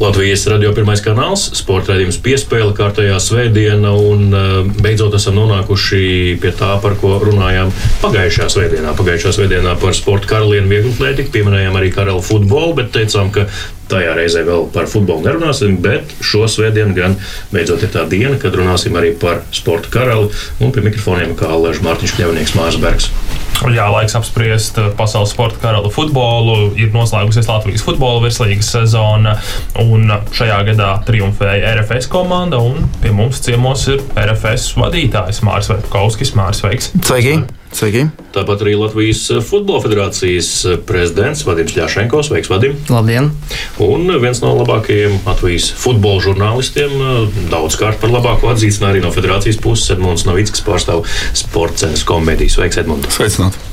Latvijas radio pirmais kanāls, sporta raidījums piespēle kārtējā svētdiena, un uh, beidzot esam nonākuši pie tā, par ko runājām pagājušajā svētdienā. Pagājušajā svētdienā par sporta karalienu vieglu atlētiku pieminējām arī karalu futbolu, bet teicām, ka tajā reizē vēl par futbolu nerunāsim, bet šo svētdienu gan beidzot ir tā diena, kad runāsim arī par sporta karali, un pie mikrofoniem kā Lēža Mārtiņš Kļavnieks Mārs Bergs. Jā, laiks apspriest pasaules sporta karalu futbolu. Ir noslēgusies Latvijas futbola virslīgas sezona, un šajā gadā triumfēja RFS komanda. Pie mums ciemos ir RFS vadītājs Mārcis Kalniņš. Mārcis, sveiks! Sveiki! Sveiki. Tāpat arī Latvijas Futbola Federācijas prezidents Vadims Ļašenko. Sveiks, Vadim! Labdien! Un viens no labākajiem Latvijas futbola žurnālistiem, daudzkārt par labāko atzīts arī no federācijas puses, Edmunds Novickis pārstāv sporta cenas komēdiju. Sveiks, Edmunds! Sveicināt!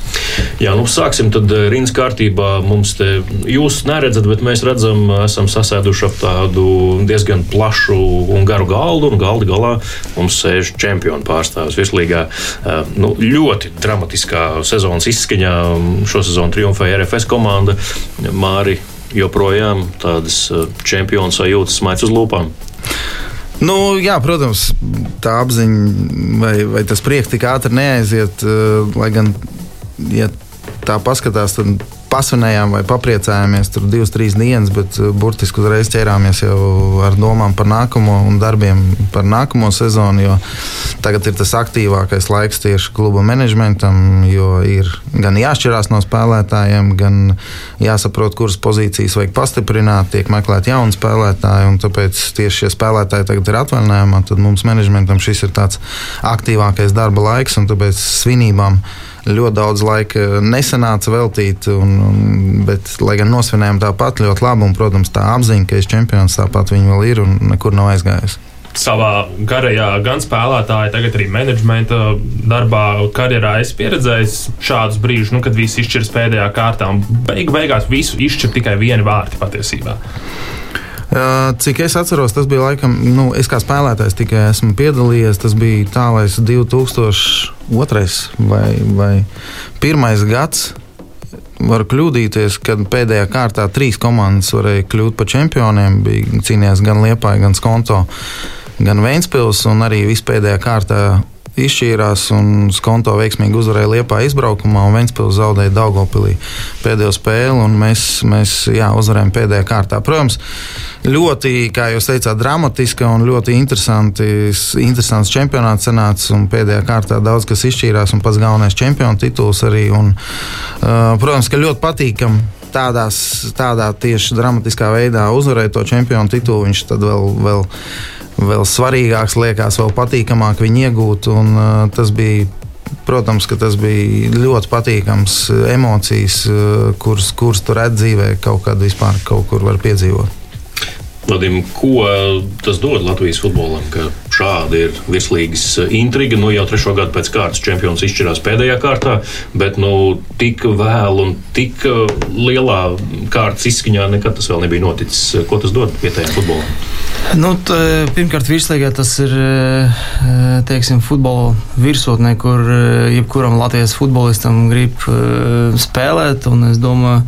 Jā, nu sāksim tad eh, rindas kārtībā. Mums te jūs neredzat, bet mēs redzam, esam sasēduši ap tādu diezgan plašu un garu galdu, un galda galā mums sēž čempionu pārstāvis virslīgā. Eh, nu, ļoti dramatiskā sezonas izskaņā šo sezonu triumfēja RFS komanda. Māri joprojām tādas eh, čempionu sajūtas smaids uz lūpām. Nu, jā, protams, tā apziņa vai, vai tas prieks tik ātri neaiziet, lai gan ja tā paskatās, tad pasvinējām vai papriecājāmies tur divas, trīs dienas, bet uh, burtiski uzreiz ķērāmies jau ar domām par nākamo un darbiem par nākamo sezonu. Jo tagad ir tas aktīvākais laiks tieši kluba menedžmentam, jo ir gan jāšķirās no spēlētājiem, gan jāsaprot, kuras pozīcijas vajag pastiprināt, tiek meklēt jauni spēlētāji. Tāpēc tieši šie spēlētāji tagad ir atvaļinājumā, tad mums menedžmentam šis ir tāds aktīvākais darba laiks un tāpēc svinībām ļoti daudz laika nesanāca veltīt, un, un, bet, lai gan nosvinējām tāpat ļoti labi, un, protams, tā apziņa, ka es čempions tāpat viņa vēl ir un nekur nav aizgājusi savā garajā, gan spēlētāja, tagad arī menedžmenta darbā, karjerā es pieredzēju šādus brīžus, nu, kad viss izšķiras pēdējā kārtā beig beigās visu izšķir tikai vieni vārti patiesībā. Cik es atceros, tas bija laikam, nu, es kā spēlētājs tikai esmu piedalījies. Tas bija tālais 2002. vai, vai 1. gads. Var kļūdīties, kad pēdējā kārtā trīs komandas varēja kļūt par čempioniem. Bija cīnījās gan Liepāja, gan Skonto, gan Vēnspils, un arī vispēdējā kārtā izšķīrās un Skonto veiksmīgi uzvarēja Liepā izbraukumā un Ventspils zaudēja Daugopilī pēdējo spēli un mēs, mēs jā, uzvarējām pēdējā kārtā. Protams, ļoti, kā jūs teicāt, dramatiska un ļoti interesants čempionāts sanāca un pēdējā kārtā daudz kas izšķīrās un pats galvenais čempionu tituls arī. Un, uh, protams, ka ļoti patīkami tādās, tādā tieši dramatiskā veidā uzvarēt to čempionu titulu. Viņš tad vēl, vēl vēl svarīgāks, liekas, vēl patīkamāk viņu iegūt. Un, uh, tas bija protams, ka tas bija ļoti patīkams emocijas, uh, kuras, kuras tur redzēt dzīvē, kaut kad vispār kaut kur var piedzīvot. Vadim, ko tas dod Latvijas futbolam, ka šāda ir virslīgas intriga? Nu, jau trešo gadu pēc kārtas čempions izšķirās pēdējā kārtā, bet nu, tik vēlu un tik lielā kārtas izskaņā nekad tas vēl nebija noticis. Ko tas dod vietējiem futbolam? Nu, tā, pirmkārt, virslīgā tas ir teiksim, futbola virsotnē, kur jebkuram Latvijas futbolistam grib spēlēt. Es domāju,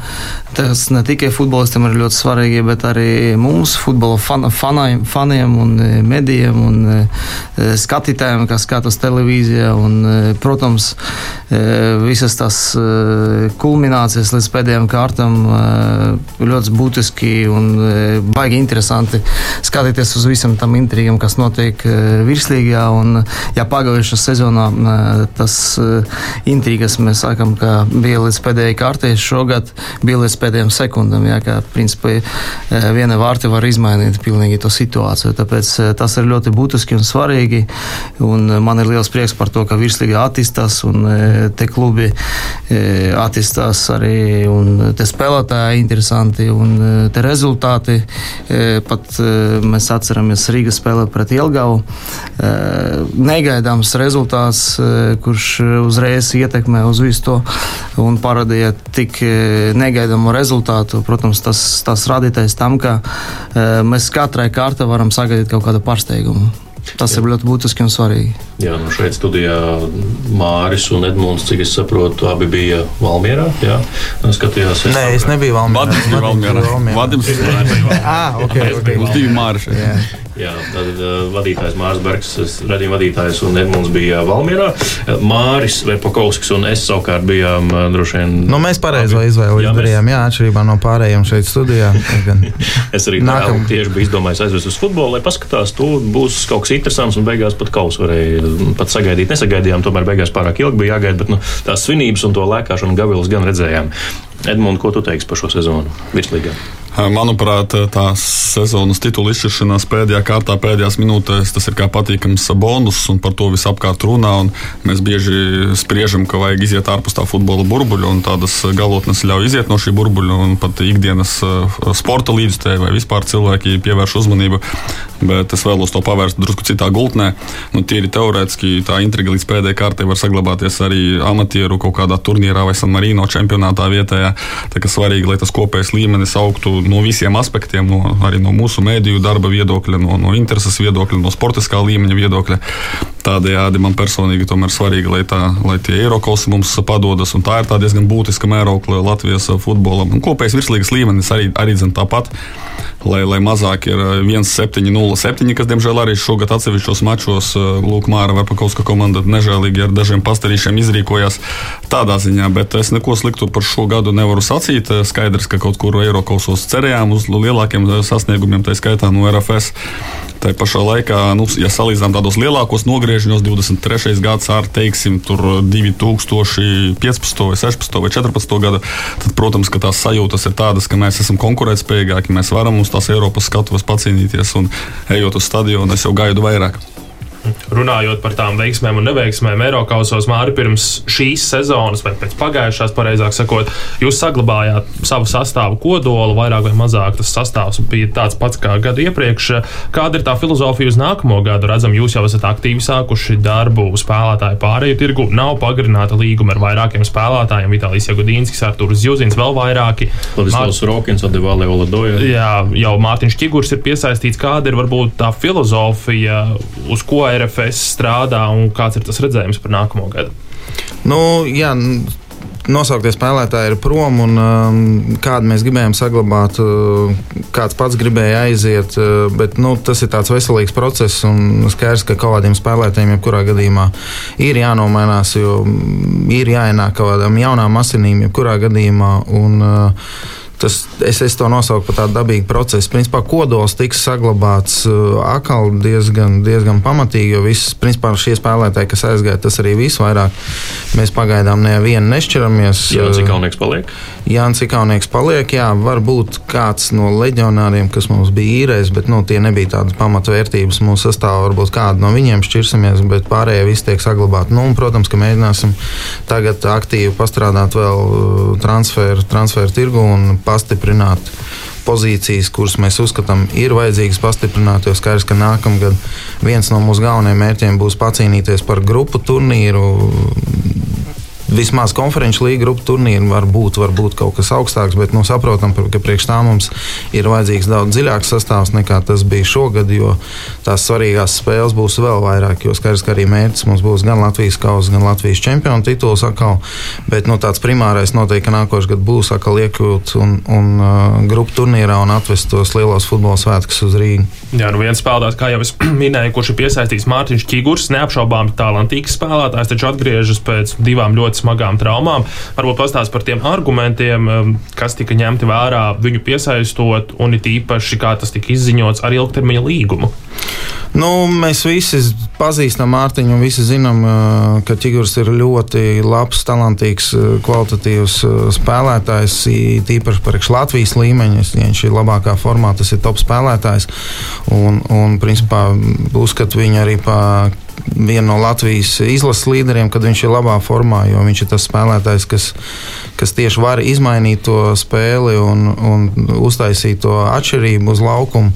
tas ne tikai futbolistam ir ļoti svarīgi, bet arī mums, futbola fan, fanai, faniem un medijiem un skatītājiem, kas skatās televīzijā. Un, protams, visas tās kulminācijas līdz pēdējām kārtām ļoti būtiski un baigi interesanti skatīties uz visam tam intrigam, kas notiek virslīgā. Un, ja pagājušā sezonā tas intrigas mēs sākam, ka bija līdz pēdējai kārtai, šogad bija līdz pēdējiem sekundam, jā, ka principā viena vārta var izmainīt pilnīgi to situāciju. Tāpēc tas ir ļoti būtiski un svarīgi. Un man ir liels prieks par to, ka virslīga attīstās un te klubi attīstās arī un te spēlētāji interesanti un te rezultāti pat mēs atceramies Rīgas spēli pret Jelgavu. Eh, negaidāms rezultāts, kurš uzreiz ietekmē uz visu to un parādīja tik negaidāmu rezultātu. Protams, tas, tas radītais tam, ka mēs katrai kārtai varam sagaidīt kaut kādu pārsteigumu. Tas ir ļoti būtiski un svarīgi. Jā, nu šeit studijā Māris un Edmunds, cik es saprotu, abi bija Valmierā. Jā, skatījās. Es Nē, es nebiju Valmierā. Vadims bija Valmierā. Vadims bija Valmierā. ah, ok, ok. Mums divi Māri šeit. Jā, tad uh, vadītājs Mārcis Bergs, redzījuma vadītājs un Edmunds bija Valmierā. Māris Verpakovskis un es savukārt bijām uh, droši vien. Nu, mēs pareizo izvēli izdarījām, jā, atšķirībā no pārējiem šeit studijā. es arī Nākam... tieši biju izdomājis aizvest uz futbolu, lai paskatās, tu būs kaut kas interesants un beigās pat kaus varēja pat sagaidīt. Nesagaidījām, tomēr beigās pārāk ilgi bija jāgaida, bet nu, tās svinības un to lēkāšanu gavilus gan redzējām. Edmunds, ko tu teiksi par šo sezonu virslīgā? Manuprāt, tās sezonas titula izšķiršanās pēdējā kārtā, pēdējās minūtēs, tas ir kā patīkams bonus, un par to visapkārt runā. Mēs bieži spriežam, ka vajag iziet ārpus tā futbola burbuļa, un tādas galotnes ļauj iziet no šī burbuļa, un pat ikdienas sporta līdzstēji vai vispār cilvēki pievērš uzmanību. Bet es vēlos to pavērst drusku citā gultnē. Nu, tīri teorētiski tā intriga līdz pēdējai kārtai var saglabāties arī amatieru kaut kādā turnīrā vai San Marino čempionātā vietējā. Tā kā svarīgi, lai tas kopējais līmenis augtu no visiem aspektiem, no, arī no mūsu mēdīju darba viedokļa, no, no intereses viedokļa, no sportiskā līmeņa viedokļa. Tādējādi man personīgi tomēr svarīgi, lai, tā, lai tie Eiropas mums padodas, un tā ir tā diezgan būtiska mēraukla Latvijas futbolam. Un kopējais virslīgas līmenis arī, arī zina tāpat lai, lai mazāk ir 1-7-0-7, eh, kas, diemžēl, arī šogad atsevišķos mačos eh, Lūk, Māra Verpakovska komanda nežēlīgi ar dažiem pastarīšiem izrīkojās tādā ziņā, bet es neko sliktu par šo gadu nevaru sacīt. Eh, skaidrs, ka kaut kur Eirokausos cerējām uz lielākiem sasniegumiem, tā skaitā no RFS. Tā pašā laikā, nu, ja salīdzinām tādos lielākos nogriežņos, 23. gads ar, teiksim, 2015, vai 16, vai 14 gadu, tad, protams, ka tās sajūtas ir tādas, ka mēs esam konkurētspējīgāki, mēs varam uz tās Eiropas skatuves pacīnīties, un ejot uz stadionu, es jau gaidu vairāk. Runājot par tām veiksmēm un neveiksmēm Eiropausos, Mārri, pirms šīs sezonas, vai pēc pagājušās, pareizāk sakot, jūs saglabājāt savu sastāvu kodolu, vairāk vai mazāk tas sastāvs bija tāds pats kā gadu iepriekš. Kāda ir tā filozofija uz nākamo gadu? Redzam, jūs jau esat aktīvi sākuši darbu spēlētāju pārēju tirgu. Nav pagarināta līguma ar vairākiem spēlētājiem. Vitālijas Jagudīnskis, Artūrs Zjuzins, vēl vairāki. Vladislavs Mār... Rokins, Adevāle Oladoja. Jā, jau Mārtiņš Čigurs ir piesaistīts. Kāda ir varbūt tā filozofija, uz ko RFS strādā un kāds ir tas redzējums par nākamo gadu? Nu, jā, nosauktie spēlētāji ir prom, un um, kādu mēs gribējām saglabāt, uh, kāds pats gribēja aiziet. Uh, bet nu, tas ir tāds veselīgs process, un skaidrs, ka kaut kādiem spēlētājiem, jebkurā gadījumā, ir jānomainās, jo ir jāienāk kaut kādām jaunām asinīm, jebkurā gadījumā. Un, uh, Tas, es, es to nosaucu par tādu dabīgu procesu. Principā kodols tiks saglabāts uh, atkal diezgan, diezgan pamatīgi, jo viss, principā, šie spēlētāji, kas aizgāja, tas arī viss vairāk. Mēs pagaidām nevienu nešķiramies. Jānis Kaunieks paliek? Jānis Kaunieks paliek, jā, varbūt kāds no leģionāriem, kas mums bija īrēs, bet nu, tie nebija tādas pamatvērtības mūsu sastāvā. Varbūt kādu no viņiem šķirsimies, bet pārējie visi tiek saglabāti. Nu, un, protams, ka mēģināsim tagad aktīvi pastrādāt vēl uh, transferu, transferu tirgu un pastiprināt pozīcijas, kuras mēs uzskatām, ir vajadzīgas pastiprināt. Jo skaidrs, ka nākamgad viens no mūsu galvenajiem mērķiem būs pacīnīties par grupu turnīru vismaz konferenču līnija grupu turnīri var būt, var būt kaut kas augstāks, bet nu, saprotam, ka priekš tā mums ir vajadzīgs daudz dziļāks sastāvs nekā tas bija šogad, jo tās svarīgās spēles būs vēl vairāk. Jo skaidrs, ka arī mērķis mums būs gan Latvijas kausa, gan Latvijas čempionu tituls atkal, bet nu, tāds primārais noteikti, ka nākošais gads būs atkal iekļūt un, un uh, grupu turnīrā un atvest tos lielos futbola svētkus uz Rīgu. Jā, nu viens spēlētājs, kā jau es minēju, kurš ir piesaistīts Mārtiņš Čigurs, neapšaubāmi talantīgs spēlētājs, taču atgriežas pēc divām ļoti smagām traumām. Varbūt pastāst par tiem argumentiem, um, kas tika ņemti vērā viņu piesaistot, un it īpaši kā tas tika izziņots ar ilgtermiņa līgumu. Nu, mēs visi pazīstam Mārtiņu un visi zinām, uh, ka Čigurs ir ļoti labs, talantīgs, uh, kvalitatīvs uh, spēlētājs. Tīpaši priekš Latvijas līmeņa. Viņš ir labākā formā, tas ir top spēlētājs. Un, un principā, uzskatu viņu arī par viena no Latvijas izlases līderiem, kad viņš ir labā formā, jo viņš ir tas spēlētājs, kas, kas tieši var izmainīt to spēli un, un uztaisīt to atšķirību uz laukumu.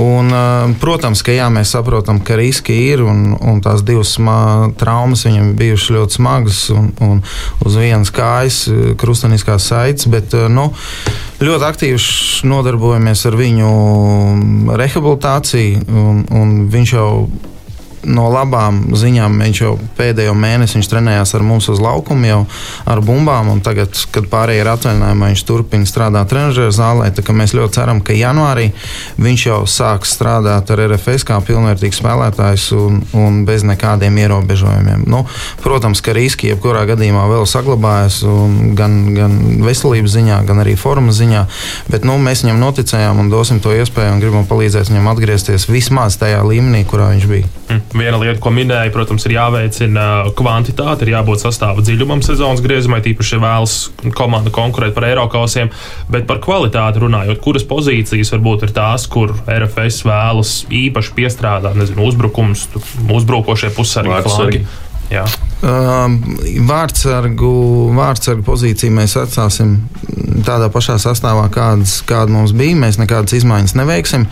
Un, protams, ka jā, mēs saprotam, ka riski ir un, un tās divas traumas viņam bijušas ļoti smagas un, un uz vienas kājas krustveida saites. Bet nu, ļoti aktīvi nodarbojamies ar viņu rehabilitāciju. Un, un viņš jau no labām ziņām viņš jau pēdējo mēnesi trenējās ar mums uz laukuma, jau ar bumbām. Tagad, kad pārējie ir atvaļinājumā, viņš turpina strādāt trenižera zālē. Mēs ļoti ceram, ka janvārī viņš jau sāks strādāt ar RFS kā pilnvērtīgs spēlētājs un, un bez nekādiem ierobežojumiem. Nu, protams, ka riski jebkurā gadījumā vēl saglabājas gan, gan veselības ziņā, gan arī formas ziņā. Bet nu, mēs viņam noticējām un dosim to iespēju un gribam palīdzēt viņam atgriezties vismaz tajā līmenī, kurā viņš bija. Mm. Viena lieta, ko minēja, protams, ir jāveicina kvantitāte, ir jābūt sastāva dziļumam sezonas griezumā, tīpaši, ja vēlas komanda konkurēt par Eiropausiem. Bet par kvalitāti runājot, kuras pozīcijas varbūt ir tās, kur RFS vēlas īpaši piestrādāt, nezinu, uzbrukums, uzbrukošie pussargi. Jā. Uh, vārdsargu, vārdsargu pozīciju mēs atstāsim tādā pašā sastāvā, kādas, kāda mums bija. Mēs nekādas izmaiņas neveiksim.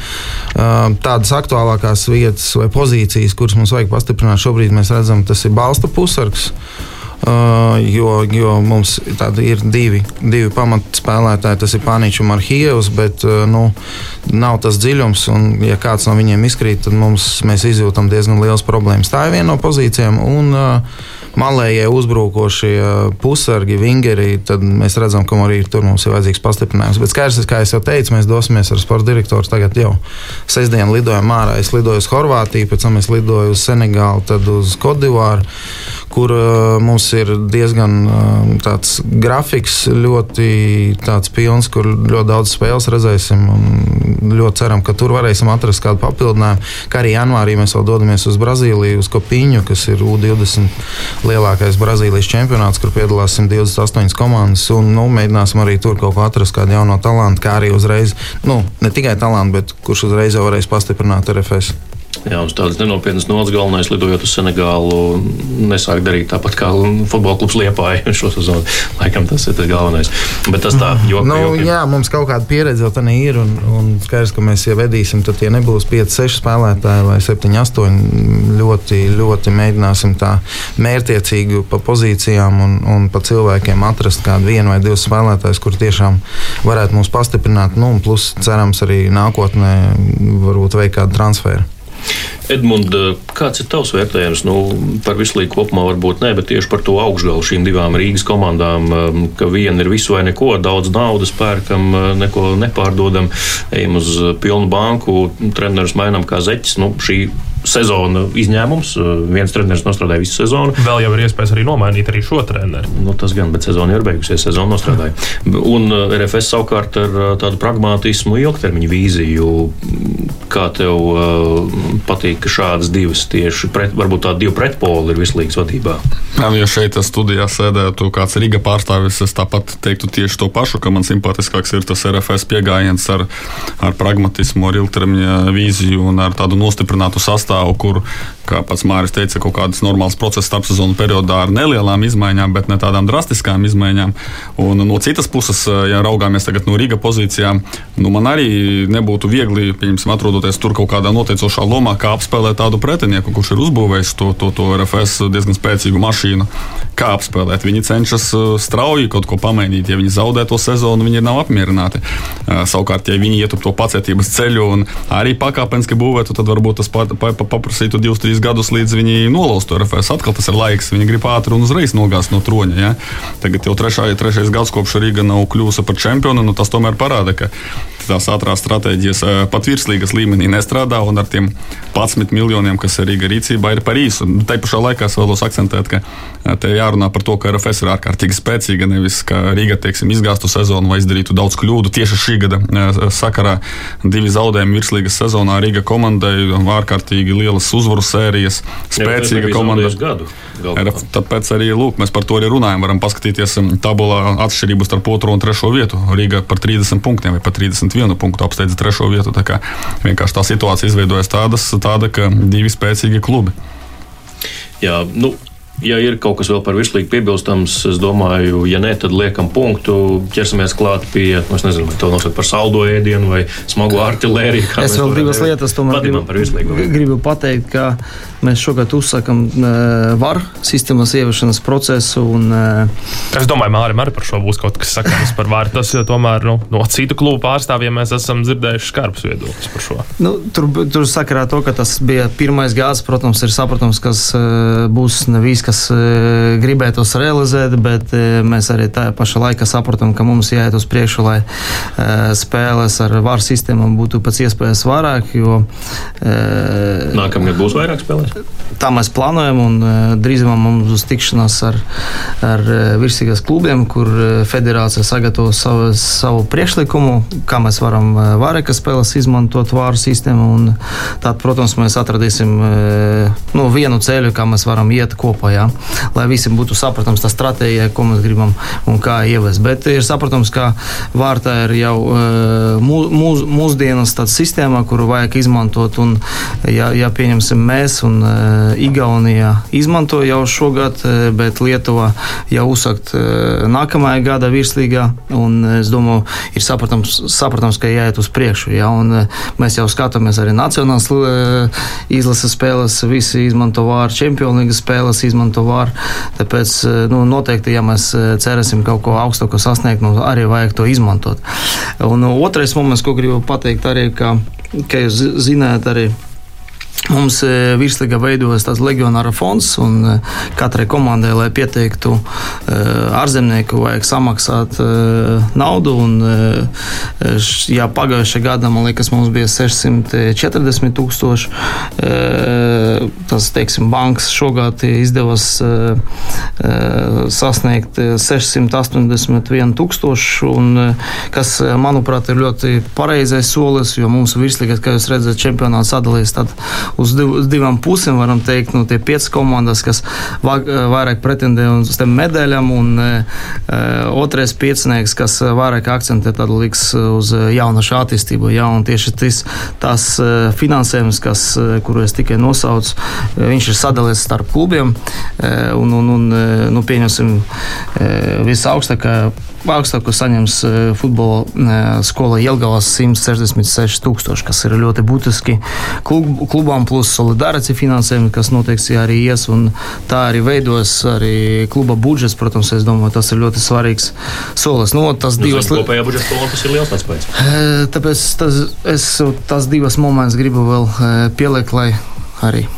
Uh, tādas aktuālākās vietas vai pozīcijas, kuras mums vajag pastiprināt, šobrīd mēs redzam, tas ir balsta pusargs. Uh, jo, jo mums ir divi, divi pamatspēlētāji, tas ir Pāniņš un Marhijevs, bet uh, nu, nav tas dziļums. Un, ja kāds no viņiem izkrīt, tad mums, mēs izjūtam diezgan liels problēmas. Tā ir viena no pozīcijām. Un, uh, malējie uzbrukošie pusargi, vingeri, tad mēs redzam, ka arī tur mums ir vajadzīgs pastiprinājums. Bet skaidrs, kā jau teicu, mēs dosimies ar sporta direktoru. Tagad jau sestdien lidojam ārā. Es lidoju uz Horvātiju, pēc tam es lidoju uz Senegālu, tad uz Kodivāru, kur uh, mums ir diezgan uh, tāds grafiks, ļoti tāds pilns, kur ļoti daudz spēles redzēsim. Ļoti ceram, ka tur varēsim atrast kādu papildinājumu. Kā arī janvārī mēs vēl dodamies uz Brazīliju, uz Kopiņu, kas ir U20 lielākais Brazīlijas čempionāts, kur piedalās 128 komandas. Un, nu, mēģināsim arī tur kaut ko atrast, kādu jaunu talantu, kā arī uzreiz, nu, ne tikai talantu, bet kurš uzreiz jau varēs pastiprināt RFS. Jā, uz tādas nenopietnas nodaļas galvenais lidojot uz Senegālu, nesāk darīt tāpat kā futbola klubs Liepāja šo sezonu. Laikam tas ir tas galvenais. Bet tas tā, joka, nu, jokiem. jā, mums kaut kāda pieredze jau tā ir, un, un skaidrs, ka mēs jau vedīsim, tad tie nebūs 5, 6 spēlētāji vai 7, 8. Ļoti, ļoti mēģināsim tā mērķiecīgi pa pozīcijām un, un pa cilvēkiem atrast kādu vienu vai divus spēlētājus, kur tiešām varētu mūs pastiprināt. Nu, plus cerams arī nākotnē varbūt veikt kādu transferu. Edmunds, kāds ir tavs vērtējums nu, par visu līniju kopumā? Varbūt ne, bet tieši par to augšgalu šīm divām Rīgas komandām, um, ka viena ir visu vai neko, daudz naudas pērkam, uh, neko nepārdodam, ejam uz pilnu banku, trenerus mainām kā zeķis. Nu, šī sezona izņēmums. Viens treneris nostrādāja visu sezonu. Vēl jau ir iespējas arī nomainīt arī šo treneri. Nu, tas gan, bet sezona ir beigusies, sezona nostrādāja. Un uh, RFS savukārt ar uh, tādu pragmatismu, ilgtermiņu vīziju. Kā tev uh, patīk, ka šādas divas tieši pret, varbūt tādi divi pretpoli ir vislīgas vadībā? Jā, ja šeit studijā sēdētu kāds Riga pārstāvis, es tāpat teiktu tieši to pašu, ka man simpātiskāks ir tas RFS pieejams ar, ar pragmatismu, ar ilgtermiņa vīziju un ar tādu nostiprinātu sastāvu sastāvu, kur, kā pats Mārcis teica, kaut kādas normālas procesa starpsezonu periodā ar nelielām izmaiņām, bet ne tādām drastiskām izmaiņām. Un no citas puses, ja raugāmies tagad no Rīgas pozīcijām, nu man arī nebūtu viegli, pieņemsim, atrodoties tur kaut kādā noteicošā lomā, kā apspēlēt tādu pretinieku, kurš ir uzbūvējis to, to, to RFS diezgan spēcīgu mašīnu. Kā apspēlēt? Viņi cenšas uh, strauji kaut ko pamainīt. Ja viņi zaudē to sezonu, viņi nav apmierināti. Uh, savukārt, ja viņi ietu to pacietības ceļu un arī pakāpeniski būvētu, tad varbūt tas pa, pa, pa, paprasītu divus, trīs gadus, līdz viņi nolaustu RFS. Atkal tas ir laiks, viņi grib ātri un uzreiz nogāzt no troņa. Ja? Tagad jau trešā, trešais gads, kopš Rīga nav kļuvusi par čempionu, nu, tas tomēr parāda, ka tās ātrās stratēģijas eh, pat virslīgas līmenī nestrādā, un ar tiem 11 miljoniem, kas ir Rīga rīcībā, ir par īsu. Tā pašā laikā es vēlos akcentēt, ka eh, te jārunā par to, ka RFS ir ārkārtīgi spēcīga, nevis ka Rīga teiksim, izgāstu sezonu vai izdarītu daudz kļūdu. Tieši šī gada eh, sakarā divi zaudējumi virslīgas sezonā Rīga komandai ārkārtīgi lielas uzvaru sērijas, spēcīga komanda. Gadu, Tāpēc arī lūk, mēs par to arī runājam. Varam paskatīties um, tabulā atšķirību starp otro un trešo vietu. Rīga par 30 punktiem vai pat 31 punktu apsteidza trešo vietu. Tā vienkārši tā situācija izveidojas tādas, tāda, ka divi spēcīgi klubi. Jā, nu, Ja ir kaut kas vēl par virslīgu piebilstams, es domāju, ja nē, tad liekam punktu, ķersimies klāt pie, nu, es nezinu, vai to nosaukt par saldo ēdienu vai smagu artilēriju. Es vēl divas lietas tomēr gribu, gribu pateikt, ka mēs šogad uzsākam uh, varu sistēmas ieviešanas procesu. Un, uh, es domāju, Mārim arī par šo būs kaut kas sakāms par varu. Tas jau tomēr nu, no citu klubu pārstāvjiem mēs esam dzirdējuši skarbus viedokļus par šo. Nu, tur, tur sakarā to, ka tas bija pirmais gads, protams, ir saprotams, kas uh, būs nevis kas e, gribētos realizēt, bet e, mēs arī tajā pašā laikā saprotam, ka mums jāiet uz priekšu, lai e, spēles ar varu sistēmām būtu pēc iespējas vairāk. Jo, Nākamgad būs vairāk spēlēs? Tā mēs plānojam, un drīzumā mums būs tikšanās ar, ar virsīgās klubiem, kur federācija sagatavo savu, savu priekšlikumu, kā mēs varam vairākas spēles izmantot vāru sistēmu. Tad, protams, mēs atradīsim nu, vienu ceļu, kā mēs varam iet kopā. Jā lai visiem būtu saprotams tā stratēģija, ko mēs gribam un kā ievest. Bet ir saprotams, ka vārtā ir jau eh, mūs, mūsdienas sistēma, kuru vajag izmantot. Un, ja, ja pieņemsim mēs un uh, Igaunijā izmanto jau šogad, eh, bet Lietuva jau uzsākt nākamajā gada virslīgā, un es domāju, ir saprotams, saprotams ka jāiet uz priekšu. Ja, un, mēs jau skatāmies arī nacionālās izlases spēles, visi izmanto vārdu, čempionīgas spēles izmanto vārdu. Tāpēc eh, nu, noteikti, ja mēs eh, cerēsim kaut ko augstāko sasniegt, mums arī vajag to izmantot. Un otrais moments, ko gribu pateikt, arī, ka, ka jūs zināt, arī Mums e, virslīgā veidojas tāds legionāra fonds, un e, katrai komandai, lai pieteiktu e, ārzemnieku, vajag samaksāt naudu. Un, jā, pagājušajā gadā, man liekas, mums bija 640 tūkstoši. Tas, teiksim, bankas šogad izdevās sasniegt 681 tūkstoši, un kas, manuprāt, ir ļoti pareizais solis, jo mums virslīgā, kā jūs redzat, čempionāts sadalīts uz, div, uz divām pusēm, varam teikt, nu, tie pieci komandas, kas vairāk pretendē uz tiem medaļām, un uh, otrais piecinieks, kas vairāk akcentē tādu liks uz jaunašu attīstību. Ja, tieši tas, tas finansējums, kas, kuru es tikai nosaucu, viņš ir sadalīts starp klubiem, un, un, un nu, pieņemsim visaugstākā augstāko saņems futbola skola Jelgavas 166 tūkstoši, kas ir ļoti būtiski klub, klubām, plus solidaritāte finansējumi, kas noteikti arī ies, un tā arī veidos arī kluba budžets. Protams, es domāju, tas ir ļoti svarīgs solis. Nu, tas nu, divas kopējā budžeta kolonpas ir liels atspējas. Tāpēc tas, es tas divas momentus gribu vēl pielikt, lai arī.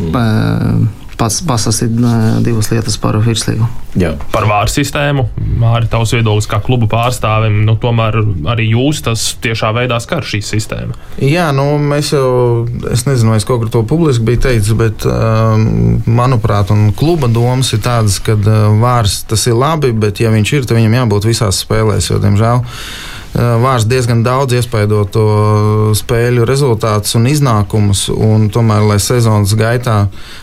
Mm pats pasasīt divas lietas par virslīgu. Jā. Par vāru sistēmu. Māri, tavs viedoklis kā kluba pārstāvim, nu, tomēr arī jūs tas tiešā veidā skar šī sistēma. Jā, nu, mēs jau, es nezinu, es kaut kur to publiski biju teicis, bet um, manuprāt, un kluba domas ir tādas, ka uh, vārs tas ir labi, bet ja viņš ir, tad viņam jābūt visās spēlēs, jo, diemžēl, Vārds diezgan daudz iespaido to spēļu rezultātus un iznākumus. Un tomēr, lai sezonas gaitā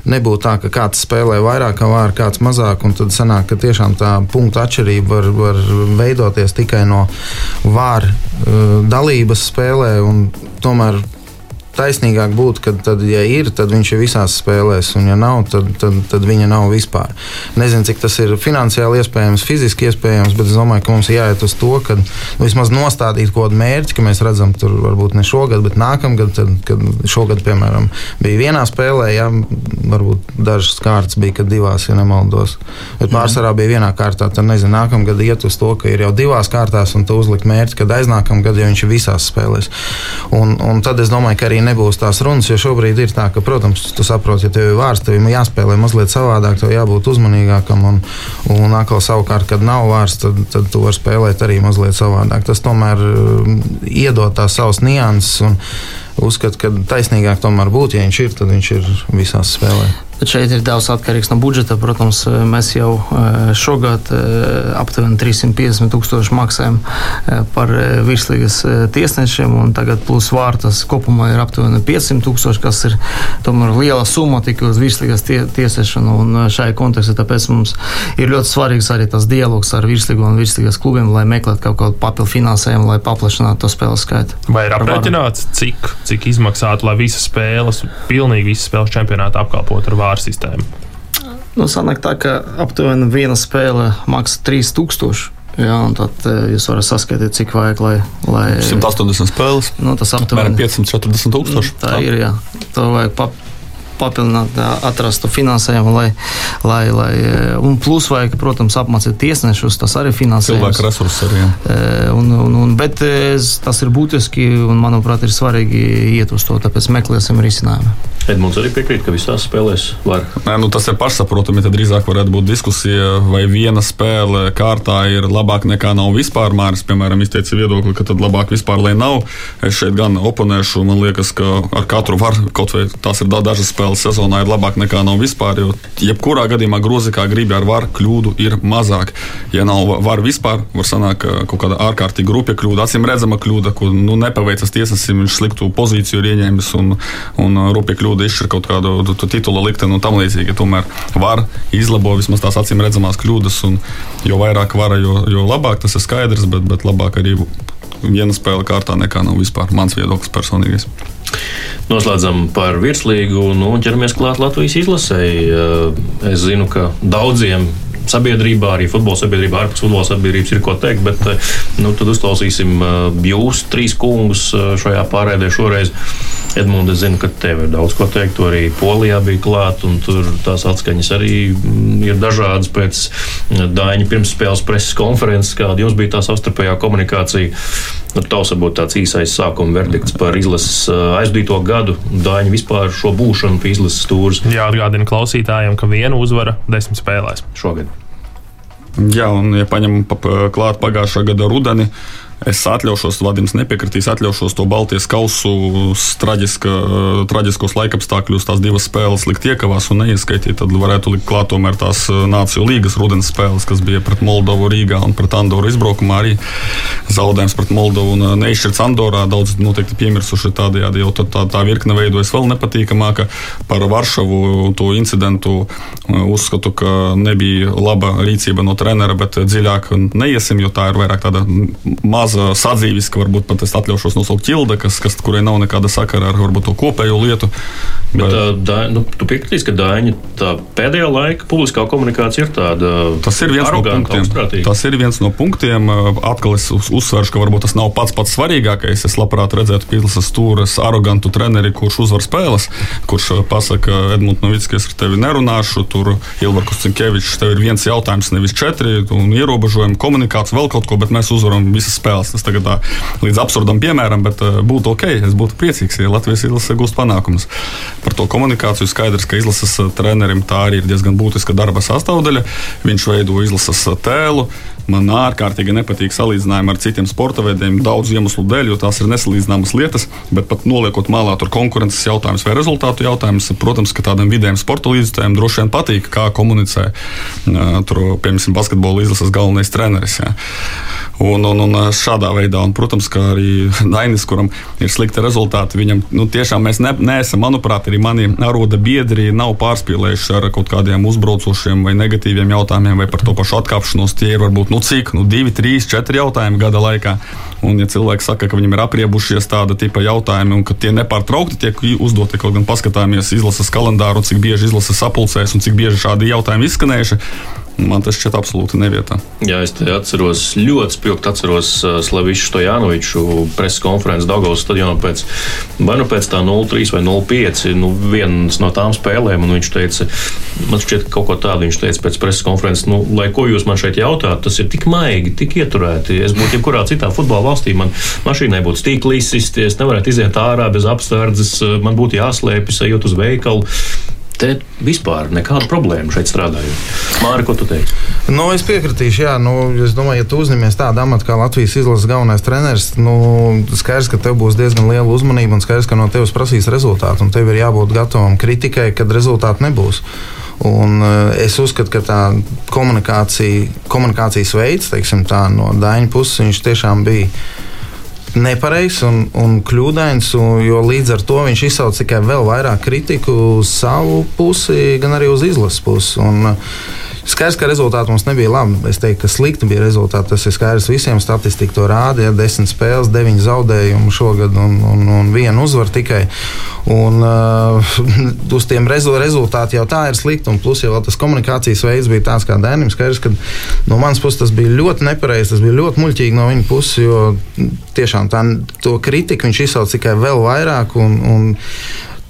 nebūtu tā, ka kāds spēlē vairāk, vārds, kāds mazāk, un tad sanāk, ka tiešām tā punktu atšķirība var, var veidoties tikai no vārda dalības spēlē. Tomēr taisnīgāk būtu, ka, tad, ja ir, tad viņš ir visās spēlēs, un, ja nav, tad, tad, tad viņa nav vispār. Nezinu, cik tas ir finansiāli iespējams, fiziski iespējams, bet es domāju, ka mums jāiet uz to, ka nu, vismaz nostādīt kaut kādu mērķi, ka mēs redzam, tur varbūt ne šogad, bet nākamgad, tad, kad šogad, piemēram, bija vienā spēlē, ja varbūt dažas kārtas bija, kad divās, ja nemaldos. Bet pārsvarā bija vienā kārtā, tad nezinu, nākamgad iet uz to, ka ir jau divās kārtās, un tu uzlikt mērķi, kad aiznākamgad jau viņš ir visās spēlēs. Un, un tad es domāju, ka arī nebūs tās runas, jo šobrīd ir tā, ka, protams, tu saproti, ja tev ir vārds, tev ir jāspēlē mazliet savādāk, tev jābūt uzmanīgākam. Un, un atkal, savukārt, kad nav vārds, tad, tad tu vari spēlēt arī mazliet savādāk. Tas tomēr um, iedod tās savas nianses. Uzskatu, ka taisnīgāk tomēr būtu, ja viņš ir, tad viņš ir visās spēlēs. Bet šeit ir daudz atkarīgs no budžeta. Protams, mēs jau eh, šogad eh, aptuveni 350 tūkstoši maksājam par virslīgas tiesnešiem, un tagad plus vārtas kopumā ir aptuveni 500 tūkstoši, kas ir tomēr liela summa tikai uz virslīgas tie, tiesēšanu. Un šajā kontekstā tāpēc mums ir ļoti svarīgs arī tas dialogs ar virslīgu un virslīgas klubiem, lai meklētu kaut kādu papildu finansējumu, lai paplašinātu to spēles skaitu. Vai ir aprēķināts, cik, cik izmaksātu, lai visas spēles, pilnīgi visas spēles čempionāta apkalpotu ar vārdu? Vāra sistēmu? Nu, sanāk tā, ka aptuveni viena spēle maksā 3000. Jā, un tad eh, jūs varat saskaitīt, cik vajag, lai. lai 180 spēles. Nu, tas aptuveni 540 tūkstoši. Tā ir. Jā. To vajag pap papildināt, jā, atrast to finansējumu, lai, lai, lai, eh, un plus vajag, protams, apmācīt tiesnešus, tas arī finansējums. Cilvēku resursus arī. Eh, Un, un, un, bet tas ir būtiski un, manuprāt, ir svarīgi iet uz to, tāpēc meklēsim risinājumu. Edmunds arī piekrīt, ka visās spēlēs var. Nē, nu, tas ir pašsaprotami. Tad drīzāk varētu būt diskusija, vai viena spēle kārtā ir labāka nekā nav vispār. Māris, piemēram, izteica viedokli, ka tad labāk vispār, lai nav. Es šeit gan oponēšu. Man liekas, ka ar katru var kaut vai tās ir da- dažas spēles sezonā, ir labāk nekā nav vispār. Jo jebkurā gadījumā grozi kā gribi ar varu kļūdu ir mazāk. Ja nav var vispār, var sanākt ka kaut kāda ārkārtīgi rupja kļūda, acīm redzama kļūda, ko nu, nepaveicas tiesnesim, viņš sliktu pozīciju ir ieņēmis un, un uh, rupja kļūda izšķir kaut kādu tu- tu titula likteni un tam līdzīgi. Tomēr var izlabot vismaz tās acīm redzamās kļūdas, un jo vairāk vara, jo, jo labāk tas ir skaidrs, bet, bet labāk arī viena spēle kārtā nekā nav vispār mans viedoklis personīgais. Noslēdzam par virslīgu nu, ķeramies klāt Latvijas izlasēji. Eh, Es zinu, ka daudziem sabiedrībā, arī futbola sabiedrībā, ārpus futbola sabiedrības ir ko teikt, bet eh, nu, tad uzklausīsim eh, jūs, trīs kungus, eh, šajā pārēdē šoreiz. Edmunds, es zinu, ka tev ir daudz ko teikt. Tu arī Polijā bija klāt, un tur tās atskaņas arī mm, ir dažādas pēc Dāņa pirmsspēles preses konferences, kāda jums bija tā savstarpējā komunikācija. Nu, Tavs varbūt tāds īsais sākuma verdikts par izlases aizdīto gadu, Dāņa vispār šo būšanu pie izlases stūres Jāatgādina klausītājiem, ka viena uzvara desmit spēlēs. šogad. Jā, un, ja paņemam pa- pa- klāt pagājušā gada rudeni, es atļaušos, Vadims nepiekritīs, atļaušos to Baltijas kausu traģiska, traģiskos laikapstākļus, tās divas spēles likt iekavās un neieskaitīt. Tad varētu likt klāt tomēr tās eh, Nāciju līgas rudens spēles, kas bija pret Moldovu Rīgā un pret Andoru izbraukumā. Arī zaudējums pret Moldovu un eh, neizšķirts Andorā. Daudz noteikti piemirsuši tādējādi, jau tā, tā virkne veidojas vēl nepatīkamāka. Par Varšavu to incidentu eh, uzskatu, ka nebija laba rīcība no trenera, bet dziļāk neiesim, jo tā ir vairāk tāda maza sadzīviska, varbūt pat es atļaušos nosaukt ķilda, kas, kas, kurai nav nekāda sakara ar varbūt to kopējo lietu. Bet, tā, nu, tu piekritīs, ka Dāņa pēdējā laika publiskā komunikācija ir tāda Tas ir viens no punktiem. Tas ir viens no punktiem. Atkal es uz, uzsveršu, ka varbūt tas nav pats pats svarīgākais. Es labprāt redzētu Pīlsas stūres arogantu treneri, kurš uzvar spēles, kurš pasaka, Edmunds es ar tevi nerunāšu, tur Ilvarkus Cinkevičs, tev ir viens jautājums, nevis četri, un ierobežojumi, komunikācija, vēl kaut ko, bet mēs uzvaram visas spēles. Tas tagad tā līdz absurdam piemēram, bet būtu ok, es būtu priecīgs, ja Latvijas izlase gūst panākumus. Par to komunikāciju skaidrs, ka izlases uh, trenerim tā arī ir diezgan būtiska darba sastāvdaļa. Viņš veido izlases uh, tēlu. Man ārkārtīgi nepatīk salīdzinājumi ar citiem sporta veidiem, daudzu iemeslu dēļ, jo tās ir nesalīdzināmas lietas. Bet pat noliekot malā tur konkurences jautājums vai rezultātu jautājums, protams, ka tādam vidējam sporta līdzekļiem droši vien patīk, kā komunicē tur, piemēram, basketbola izlases galvenais treneris. Jā. Un, un, un šādā veidā, un, protams, ka arī Dainis, kuram ir slikti rezultāti, viņam nu, tiešām mēs ne, neesam, manuprāt, arī mani aroda biedri nav pārspīlējuši ar kaut kādiem uzbraucošiem vai negatīviem jautājumiem vai par to pašu atkāpšanos. Tie ir varbūt nu, cik, nu, divi, trīs, četri jautājumi gada laikā. Un, ja cilvēki saka, ka viņiem ir apriebušies tāda tipa jautājumi un ka tie nepārtraukti tiek uzdoti, kaut gan paskatāmies izlases kalendāru, cik bieži izlases sapulcēs un cik bieži šādi jautājumi izskanējuši, man tas šķiet absolūti nevietā. Jā, es atceros, ļoti spilgti atceros uh, Slavišu Stojanoviču preses konferences Daugavas stadionā pēc, nu pēc tā 0-3 vai 0-5, nu vienas no tām spēlēm, un viņš teica, man šķiet kaut ko tādu, viņš teica pēc preses konferences, nu, lai ko jūs man šeit jautājat, tas ir tik maigi, tik ieturēti. Es būtu jebkurā citā futbola valstī, man mašīnai būtu stīklis, es nevarētu iziet ārā bez apsardzes, man būtu jāslēpjas, ejot uz veikalu. Te vispār nekāda problēma šeit strādājot. Māri, ko tu teiksi? Nu, es piekritīšu, jā, nu, es domāju, ja tu uzņemies tādu amatu kā Latvijas izlases galvenais treneris, nu, skaidrs, ka tev būs diezgan liela uzmanība un skaidrs, ka no tevis prasīs rezultātu. Un tev ir jābūt gatavam kritikai, kad rezultātu nebūs. Un, uh, es uzskatu, ka tā komunikācija, komunikācijas veids, teiksim, tā, no Daņa puses, viņš tiešām bija nepareizs un, un kļūdains, un, jo līdz ar to viņš izsauca tikai vēl vairāk kritiku uz savu pusi, gan arī uz izlases pusi. Un, uh, Skaidrs, ka rezultāti mums nebija labi. Es teiktu, ka slikti bija rezultāti. Tas ir skaidrs visiem. Statistika to rāda. Ja desmit spēles, deviņi zaudējumi šogad un, un, un viena uzvara tikai. Un, uh, uz tiem rezultātiem jau tā ir slikti. Un plus jau tas komunikācijas veids bija tāds, kā Dēnim. Skaidrs, ka no manas puses tas bija ļoti nepareizi, tas bija ļoti muļķīgi no viņa puses, jo tiešām tā, to kritiku viņš izsauca tikai vēl vairāk. Un, un,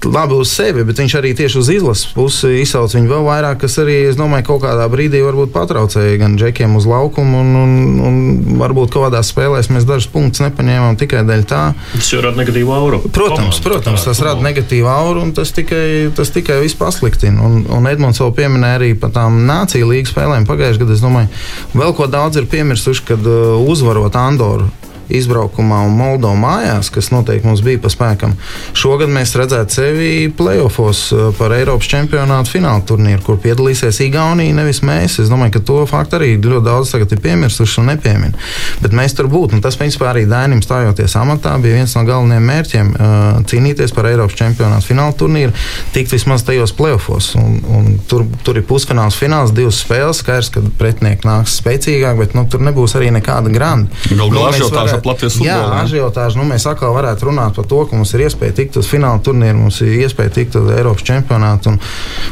labi uz sevi, bet viņš arī tieši uz izlases pusi izsauc viņu vēl vairāk, kas arī, es domāju, kaut kādā brīdī varbūt patraucēja gan džekiem uz laukumu, un, un, un varbūt kaut kādās spēlēs mēs dažus punktus nepaņēmām tikai dēļ tā. Tas jau rada negatīvu auru. Protams, Komanda, protams tas rada negatīvu auru, un tas tikai, tas tikai viss pasliktina. Un, un Edmunds vēl pieminēja arī par tām nāciju līgas spēlēm pagājušajā gadā. Es domāju, vēl ko daudz ir piemirsuši, kad uh, uzvarot Andoru izbraukumā un Moldo mājās, kas noteikti mums bija pa spēkam. Šogad mēs redzētu sevi playoffs uh, par Eiropas čempionātu fināla turnīru, kur piedalīsies Igaunija, nevis mēs. Es domāju, ka to faktu arī ļoti daudz tagad ir piemirsuši un nepiemin. Bet mēs tur būtu, un tas, principā, arī Dainim stājoties amatā, bija viens no galvenajiem mērķiem uh, - cīnīties par Eiropas čempionātu fināla turnīru, tikt vismaz tajos playoffs. Un, un tur, tur ir pusfināls, fināls, divas spēles. Skaidrs, ka pretinieki nāks spēcīgāk, bet nu, tur nebūs arī nekāda granda. Galu galā ažiotāža ap Latvijas futbolu. Jā, ažiotāža. Nu, mēs atkal varētu runāt par to, ka mums ir iespēja tikt uz fināla turnīru, mums ir iespēja tikt uz Eiropas čempionātu un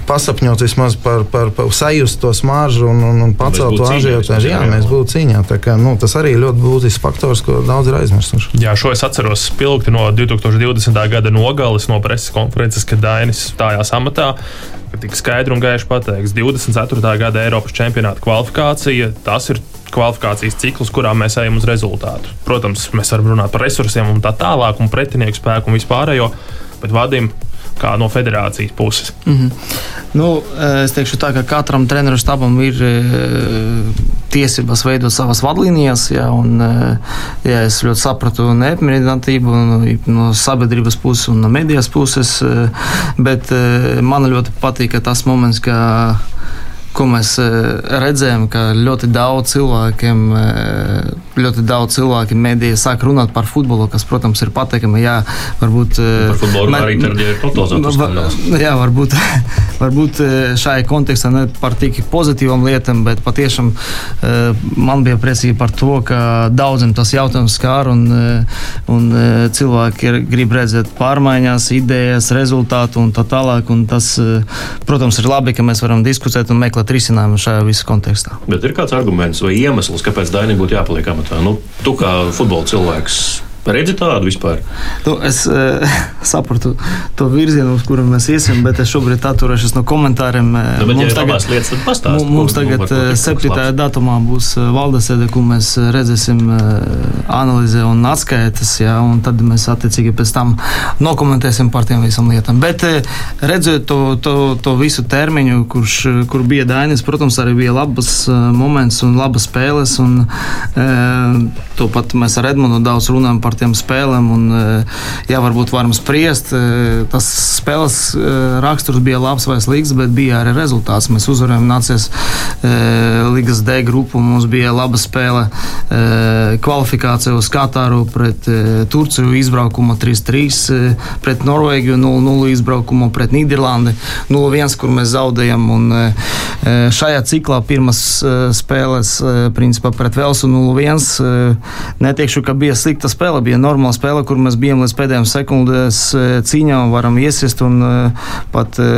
pasapņot vismaz par, par, par sajust to smaržu un, un, un pacelt to ažiotāžu. Jā, mēs būtu cīņā. Kā, nu, tas arī ļoti būtisks faktors, ko daudz ir aizmirsuši. Jā, šo es atceros spilgti no 2020. gada nogales no preses konferences, kad Dainis stājās amatā ka tika skaidri un gaiši pateikts, 24. gada Eiropas čempionāta kvalifikācija. Tas ir kvalifikācijas cikls, kurā mēs ejam uz rezultātu. Protams, mēs varam runāt par resursiem un tā tālāk, un pretinieku spēku un vispārējo, bet vadim kā no federācijas puses. Mm -hmm. nu, es teikšu tā, ka katram treneru štabam ir e, tiesības veidot savas vadlīnijas, ja, un ja es ļoti sapratu neapmierinātību no sabiedrības puses un no medijas puses, e, bet e, man ļoti patīk tas moments, ka ko mēs redzējām, ka ļoti daudz cilvēkiem ļoti daudz cilvēku mediju sāk runāt par futbolu, kas, protams, ir pateikami. Jā, varbūt. Par futbolu man, arī tad ir totalizēts. Jā, varbūt, varbūt šai kontekstā ne par tik pozitīvām lietām, bet patiešām man bija priecīgi par to, ka daudziem tas jautājums skār un, un cilvēki ir, grib redzēt pārmaiņas, idejas, rezultātu un tā tālāk. Un tas, protams, ir labi, ka mēs varam diskutēt un meklēt risinājumu šajā visā kontekstā. Bet ir kāds arguments vai iemesls, kāpēc Dainam būtu jāpaliek amatā? Nu, tu kā futbola cilvēks. Redzi tādu vispār? Nu, es e, sapratu to virzienu, uz kuru mēs iesim, bet es šobrīd atturēšos no komentāriem. Nu, mums tagad, lietas, pastāst, mums tagad 7. datumā būs valdes sēde, kur mēs redzēsim analīzi un atskaitas, jā, un tad mēs attiecīgi pēc tam nokomentēsim par tiem visam lietām. Bet redzot to, to, to visu termiņu, kurš, kur bija Dainis, protams, arī bija labas moments un labas spēles, un e, to pat mēs ar Edmundu daudz runājam par tiem spēlēm. Un, eh, jā, varbūt varam spriest. Eh, tas spēles eh, raksturs bija labs vai slikts, bet bija arī rezultāts. Mēs uzvarējām nācies Ligas D grupu. Mums bija laba spēle kvalifikācija uz Katāru pret Turciju izbraukumu 3-3, pret Norvēģiju 0-0 izbraukumu pret Nīderlandi 0-1, kur mēs zaudējam. Un šajā ciklā pirmas spēles principā pret Velsu 0-1. Neteikšu, ka bija slikta spēle bija normāla spēle, kur mēs bijām līdz pēdējām sekundēs e, cīņā un varam iesist un e, pat e,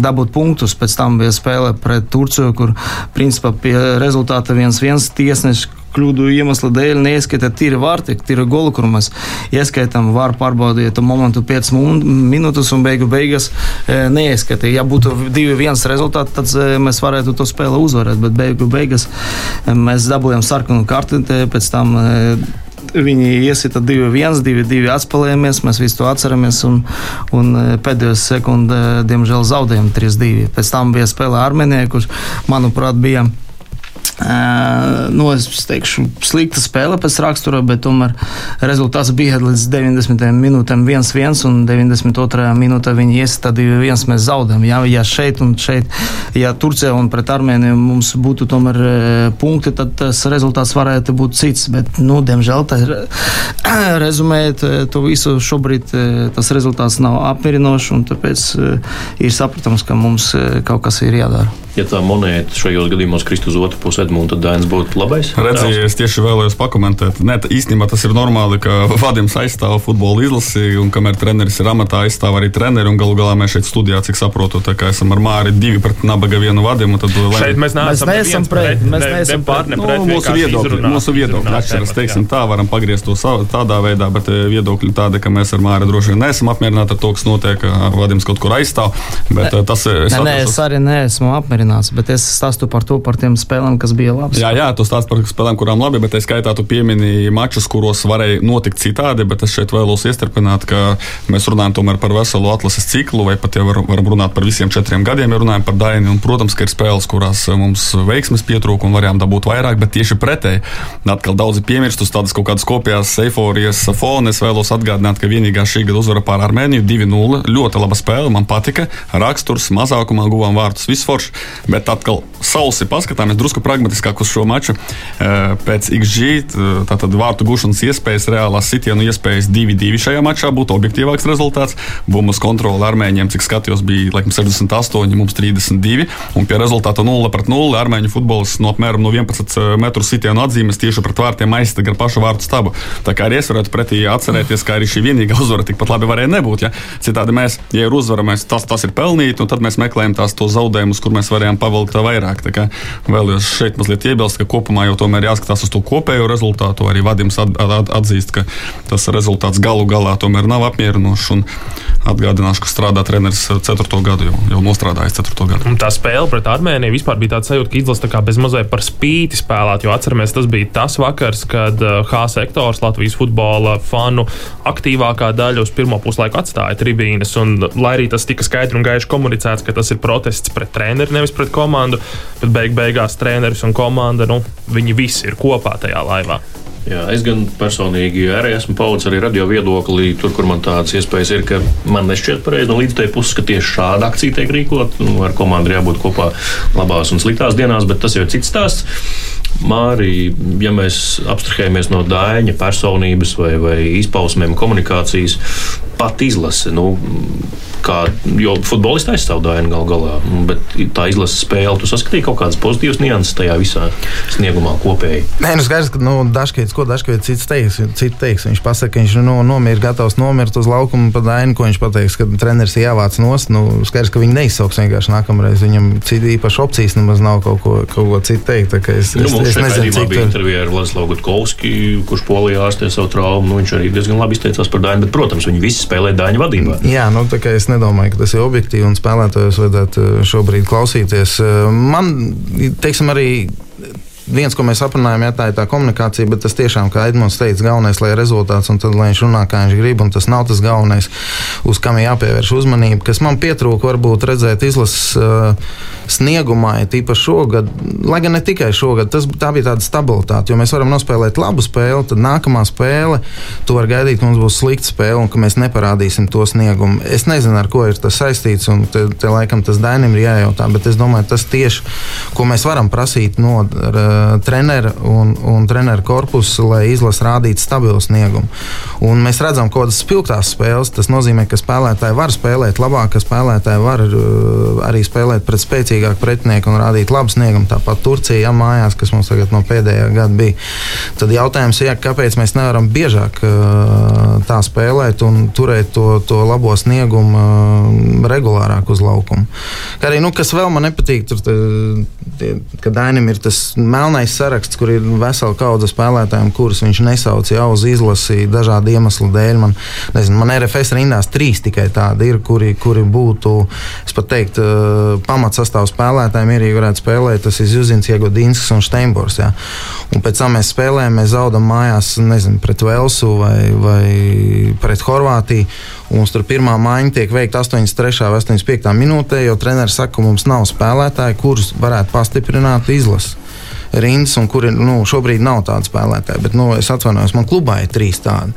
dabūt punktus. Pēc tam bija spēle pret Turciju, kur principā pie rezultāta 1-1 tiesneši kļūdu iemeslu dēļ neieskaitīt tīri vārti, tīri golu, kur mēs ieskaitām, var pārbaudīt to momentu 5 minūtes un beigu beigas neieskaitīt. Ja būtu 2-1 rezultāti, tad mēs varētu to spēli uzvarēt, bet beigu beigas mēs dabūjām sarkanu karti, pēc tam Viņi iesita 2-1, 2-2 atspēlējamies, mēs visu to atceramies. Un, un e, pēdējo sekundi, diemžēl, zaudējām 3-2. Pēc tam bija spēle Armēnijai, kurš, manuprāt, bija Nu, es teikšu, slikta spēle pēc rakstura, bet tomēr rezultāts bija līdz 90 minūtēm 1-1 un 92. minūtē viņi iesita 2-1. Mēs zaudējam. Ja, ja šeit un šeit, ja Turcija un pret Armēniju mums būtu tomēr punkti, tad tas rezultāts varētu būt cits. Bet, nu, diemžēl, tā, rezumējot to visu, šobrīd tas rezultāts nav apmierinošs un tāpēc ir saprotams, ka mums kaut kas ir jādara. ja tā monēta šajos gadījumos kristu uz otru pusi, Edmunds, tad Dainis būtu labais? Redziet, es tieši vēlējos pakomentēt. Nē, īstenībā tas ir normāli, ka Vadims aizstāv futbola izlasi, un kamēr treneris ir amatā, aizstāv arī treneri. Galu galā mēs šeit studijā, cik saprotu, esam ar Māri divi pret nabaga vienu vadimu. Tad, lai... Šeit mēs neesam, mēs neesam pret, mēs neesam pret, ne, pret, nu, mūsu viedokļi, mūsu viedokļi atšķiras, teiksim tā, varam pagriezt to tādā veidā, bet eh, viedokļi tādi, ka mēs ar Māri droši vien neesam apmierināti ar to, kas notiek, Vadims kaut kur aizstāv. Bet, ne, tas, es, nē, nē, es arī neesmu apmierināts, bet es stāstu par to, par tiem spēlēm, kas bija labas. Jā, jā, tu stāst par spēlēm, kurām labi, bet es skaitā tu piemini mačus, kuros varēja notikt citādi, bet es šeit vēlos iestrpināt, ka mēs runājam tomēr par veselu atlases ciklu, vai pat jau var, varam runāt par visiem četriem gadiem, ja runājam par Daini. Un, protams, ka ir spēles, kurās mums veiksmes pietrūka un varējām dabūt vairāk, bet tieši pretēji. Atkal daudzi piemirst uz tādas kaut kādas kopējās eifórijas fona. Es vēlos atgādināt, ka vienīgā šī gada uzvara pār Armēniju 2-0. Ļoti laba spēle, man patika. Raksturs mazākumā guvām vārtus visforši, bet atkal sausi paskatāmies drusku pragmatiskāk uz šo maču. Pēc XG tātad vārtu gūšanas iespējas reālās sitienu iespējas 2-2 šajā mačā būtu objektīvāks rezultāts. Bumbas kontrole armēņiem, cik skatījos, bija laikam 68, mums 32. Un pie rezultāta 0 pret 0 armēņu futbolists no apmēram no 11 metru sitienu atzīmes tieši pret vārtiem aizstāv gar pašu vārtu stabu. Tā kā arī es varētu pretī atcerēties, ka arī šī vienīgā uzvara tikpat labi varēja nebūt. Ja? Citādi mēs, ja ir uzvara, mēs tas, tas ir pelnīt, un tad mēs meklējam tās zaudējumus, kur mēs varējām pavilkt vairāk. Tā kā vēlos šeit mazliet iebilst, ka kopumā jau tomēr jāskatās uz to kopējo rezultātu. Arī Vadims at, at, atzīst, ka tas rezultāts galu galā tomēr nav apmierinošs. Atgādināšu, ka strādā treneris 4. gadu, jau, jau nostrādājis 4. gadu. Un tā spēle pret Armēniju vispār bija tāds sajūta, ka izlase tā bez mazliet par spīti spēlēt. Jo atceramies, tas bija tas vakars, kad uh, H sektors Latvijas futbola fanu aktīvākā daļa uz pirmo puslaiku atstāja tribīnes. Un, lai arī tas tika skaidri un gaiši komunicēts, ka tas ir protests pret treneri, nevis pret komandu, bet beig beigās treneris un komanda, nu, viņi visi ir kopā tajā laivā. Jā, es gan personīgi arī esmu paudzis arī radio viedokli, tur, kur man tādas iespējas ir, ka man nešķiet pareizi no līdzteju puses, ka tieši šāda akcija tiek rīkot. Nu, ar komandu jābūt kopā labās un sliktās dienās, bet tas jau ir cits stāsts. Mārī, ja mēs abstrahējamies no dāņa personības vai, vai izpausmēm, komunikācijas, pat izlase. Nu, kā, jo futbolists aizstāv dāņu gal galā, bet tā izlases spēle, tu saskatīji kaut kādas pozitīvas nianses tajā visā sniegumā kopēji. Nē, nu skaidrs, ka nu, Dažkīts, ko Dažkīts cits teiks, cits teiks. Viņš pasaka, ka viņš nu, nomir, gatavs nomirt uz laukumu pa dāņu, ko viņš pateiks, ka treneris ir jāvāc nost. Nu, skaidrs, ka viņi neizsauks vienkārši nākamreiz. Viņam citi īpaši opcijas nemaz nav kaut ko, kaut ko citu teikt. Es, nu, es, es nezinu, cik bija intervija ar Vladislavu Gutkovski, kurš polijā ārstē savu traumu. Nu, viņš arī diezgan labi izteicās par dāņu, bet, protams, viņi visi spēlē dāņu vadībā. Jā, nu, tā kā es nedomāju, ka tas ir objektīvi un spēlētājus vajadzētu eh, šobrīd klausīties. Eh, man, teiksim, arī viens, ko mēs aprunājam, jā, tā ir tā komunikācija, bet tas tiešām, kā Edmunds teica, galvenais, lai ir rezultāts, un tad, lai viņš runā, kā viņš grib, un tas nav tas galvenais, uz kam jāpievērš uzmanība. Kas man pietrūka, varbūt redzēt izlases uh, sniegumā, ja tīpaši šogad, lai gan ne tikai šogad, tas, tā bija tāda stabilitāte, jo mēs varam nospēlēt labu spēli, tad nākamā spēle, tu vari gaidīt, ka mums būs slikta spēle, un ka mēs neparādīsim to sniegumu. Es nezinu, ar ko ir tas saistīts, un te, te laikam tas Dainim ir jājautā, bet es domāju, tas tieši, ko mēs varam prasīt no. Ar, treneru un, un treneru korpusu, lai izlase rādītu stabilu sniegumu. Un mēs redzam, kādas spilgtās spēles tas nozīmē, ka spēlētāji var spēlēt labāk, ka spēlētāji var uh, arī spēlēt pret spēcīgāku pretinieku un rādīt labu sniegumu. Tāpat Turcija ja, mājās, kas mums tagad no pēdējā gada bija. Tad jautājums ir, kāpēc mēs nevaram biežāk uh, tā spēlēt un turēt to, to labo sniegumu regulārāk uz laukuma. Kā arī, nu, kas vēl man nepatīk, tur, tie, ka Dainim ir tas melns melnais saraksts, kur ir vesela kaudze spēlētājiem, kurus viņš nesauc jau uz izlasi dažādu iemeslu dēļ. Man, nezinu, man RFS rindās trīs tikai tādi ir, kuri, kuri būtu, es pat teiktu, eh, pamatsastāvs spēlētājiem ja varētu spēlēt, tas ir Zuzins, Iegodīnskis un Steinbors. Jā. Un pēc tam mēs spēlējam, mēs zaudam mājās, nezinu, pret Velsu vai, vai pret Horvātiju. Mums tur pirmā maiņa tiek veikta 83. vai 85. minūtē, jo treneris saka, ka mums nav spēlētāji, kurus varētu pastiprināt izlasi rindas, un kuri nu, šobrīd nav tādi spēlētāji. Bet nu, es atvainojos, man klubā ir trīs tādi.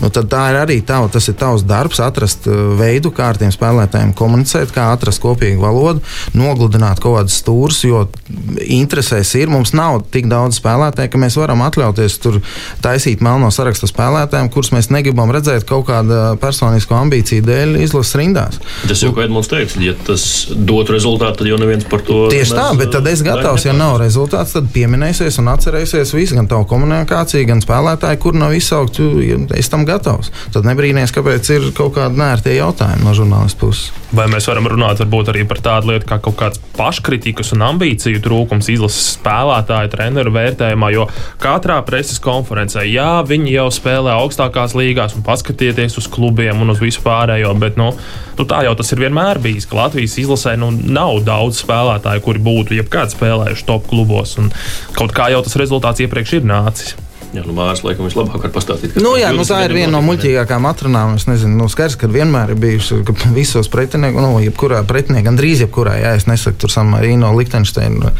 Nu, tad tā ir arī tava, tas ir tavs darbs, atrast uh, veidu, kā ar tiem spēlētājiem komunicēt, kā atrast kopīgu valodu, nogludināt kaut kādus stūrus, jo interesēs ir. Mums nav tik daudz spēlētāju, ka mēs varam atļauties tur taisīt melno sarakstu spēlētājiem, kurus mēs negribam redzēt kaut kāda personisko ambīciju dēļ izlases rindās. Tas jau, kā Edmunds teica, ja tas dot rezultātu, tad jau neviens par to. Tieši tā, bet tad es gatavs, ja nav rezultāts, tad pieminēsies un atcerēsies visu, gan tavu komunikāciju, gan spēlētāju, kur nav izsaukt, es tam gatavs. Tad nebrīnīties, kāpēc ir kaut kādi nērtie jautājumi no žurnālistu puses. Vai mēs varam runāt arī par tādu lietu kā kaut kāds paškritikas un ambīciju trūkums izlases spēlētāju, treneru vērtējumā, jo katrā preses konferencē, jā, viņi jau spēlē augstākās līgās un paskatieties uz klubiem un uz visu pārējo, bet nu, nu, tā jau tas ir vienmēr bijis, ka Latvijas izlasē nu, nav daudz spēlētāju, kuri būtu jebkad spēlējuši top klubos, kaut kā jau tas rezultāts iepriekš ir nācis. Jā, nu, Mārcis laikam vislabāk var pastāstīt. Nu, jā, nu, tā ir viena no muļķīgākām atrunām. Es nezinu, nu, skaidrs, ka vienmēr ir bijusi visos pretiniekos, nu, jebkurā pretiniekā, gandrīz jebkurā, jā, es nesaku tur Samarino, Liechtensteinu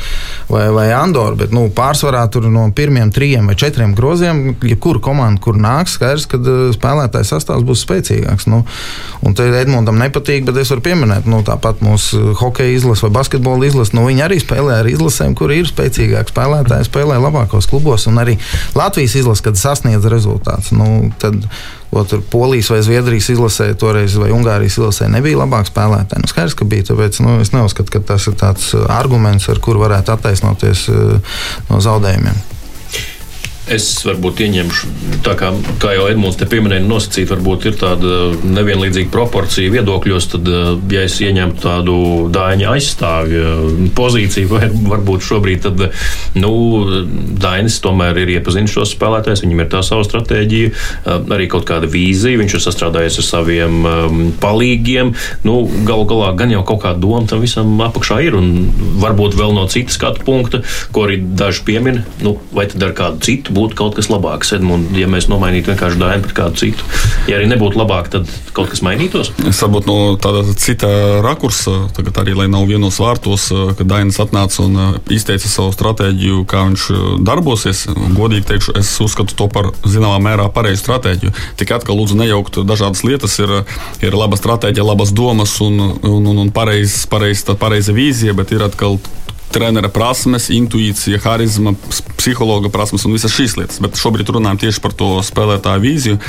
vai, vai Andoru, bet nu, pārsvarā tur no pirmiem trijiem vai četriem groziem, jebkura komanda, kur nāks, skaidrs, ka uh, spēlētājs sastāvs būs spēcīgāks. Nu, un te Edmundam nepatīk, bet es varu pieminēt, nu, tāpat mūsu hokeja izlase vai basketbola izlase, nu, viņi arī spēlē ar izlasēm, kur ir spēcīgāki spēlētāji, spēlē labākos klubos un arī Latvijas. Latvijas izlase, kad sasniedz rezultātus, nu, tad o, tur Polijas vai Zviedrijas izlasē, toreiz vai Ungārijas izlasē nebija labāk spēlētāji. Nu, skaidrs, ka bija. Tāpēc nu, es neuzskatu, ka tas ir tāds arguments, ar kuru varētu attaisnoties no zaudējumiem. Es varbūt ieņemšu, tā kā, kā jau Edmunds te pieminēja, nosacīt, varbūt ir tāda nevienlīdzīga proporcija viedokļos. Tad, eh, ja es ieņemtu tādu dāņa aizstāvja pozīciju, vai varbūt šobrīd, tad, nu, Dainis tomēr ir iepazinis šos spēlētājus, viņam ir tā sava stratēģija, eh, arī kaut kāda vīzija, viņš ir sastrādājies ar saviem palīgiem. Nu, Galu galā gan jau kaut kāda doma tam visam apakšā ir, un varbūt vēl no citas skatu punkta, ko arī daži piemin, nu, vai tad ar kādu citu būtu kaut kas labāks. Edmund, ja mēs nomainītu vienkārši dāņu pret kādu citu, ja arī nebūtu labāk, tad kaut kas mainītos. Es varbūt no tāda cita rakursa, tagad arī, lai nav vienos vārtos, kad Dainis atnāca un uh, izteica savu stratēģiju, kā viņš uh, darbosies. Godīgi teikšu, es uzskatu to par zināmā mērā pareizu stratēģiju. Tikai atkal lūdzu nejaukt dažādas lietas. Ir, ir laba stratēģija, labas domas un, un, un, un pareiza pareiz, pareiz vīzija, bet ir atkal trenera prasmes, intuīcija, harizma, psihologa prasmes un visas šīs lietas. Bet šobrīd runājam tieši par to spēlētāju vīziju.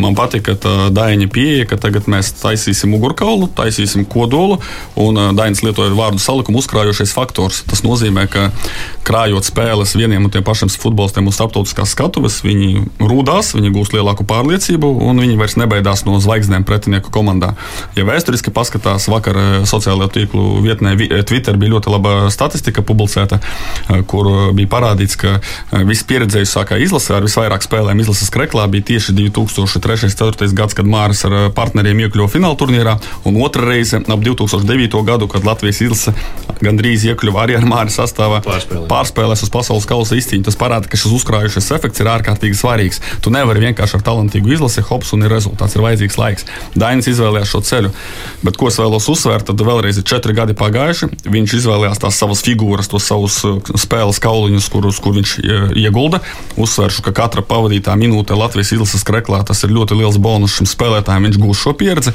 Man patīk, ka Daina pieeja, ka tagad mēs taisīsim mugurkaulu, taisīsim kodolu, un Dainis lietoja vārdu salikumu uzkrājošais faktors. Tas nozīmē, ka krājot spēles vieniem un tiem pašiem futbolistiem uz starptautiskās skatuves, viņi rūdās, viņi gūs lielāku pārliecību un viņi vairs nebaidās no zvaigznēm pretinieku komandā. Ja vēsturiski paskatās, vakar sociālajā tīklu vietnē Twitter bija ļoti laba statistika statistika publicēta, eh, kur eh, bija parādīts, ka eh, vispieredzējušākā izlase ar visvairāk spēlēm izlases kreklā bija tieši 2003.-2004. gads, kad Māris ar partneriem iekļuva fināla turnīrā, un otra reize ap 2009. gadu, kad Latvijas izlase gandrīz iekļuva arī ar Māris sastāvā Pārspēlē. pārspēlēs uz pasaules kausa izcīņu. Tas parāda, ka šis uzkrājušais efekts ir ārkārtīgi svarīgs. Tu nevari vienkārši ar talantīgu izlasi, hops un ir rezultāts, ir vajadzīgs laiks. Dainis izvēlējās šo ceļu. Bet ko es vēlos uzsvērt, tad vēlreiz ir četri gadi pagājuši. Viņš izvēlējās tās savas figūras, tos savus spēles kauliņus, kurus kur viņš iegulda. Uzsveršu, ka katra pavadītā minūte Latvijas izlases kreklā tas ir ļoti liels bonus šim spēlētājam. Viņš gūs šo pieredzi,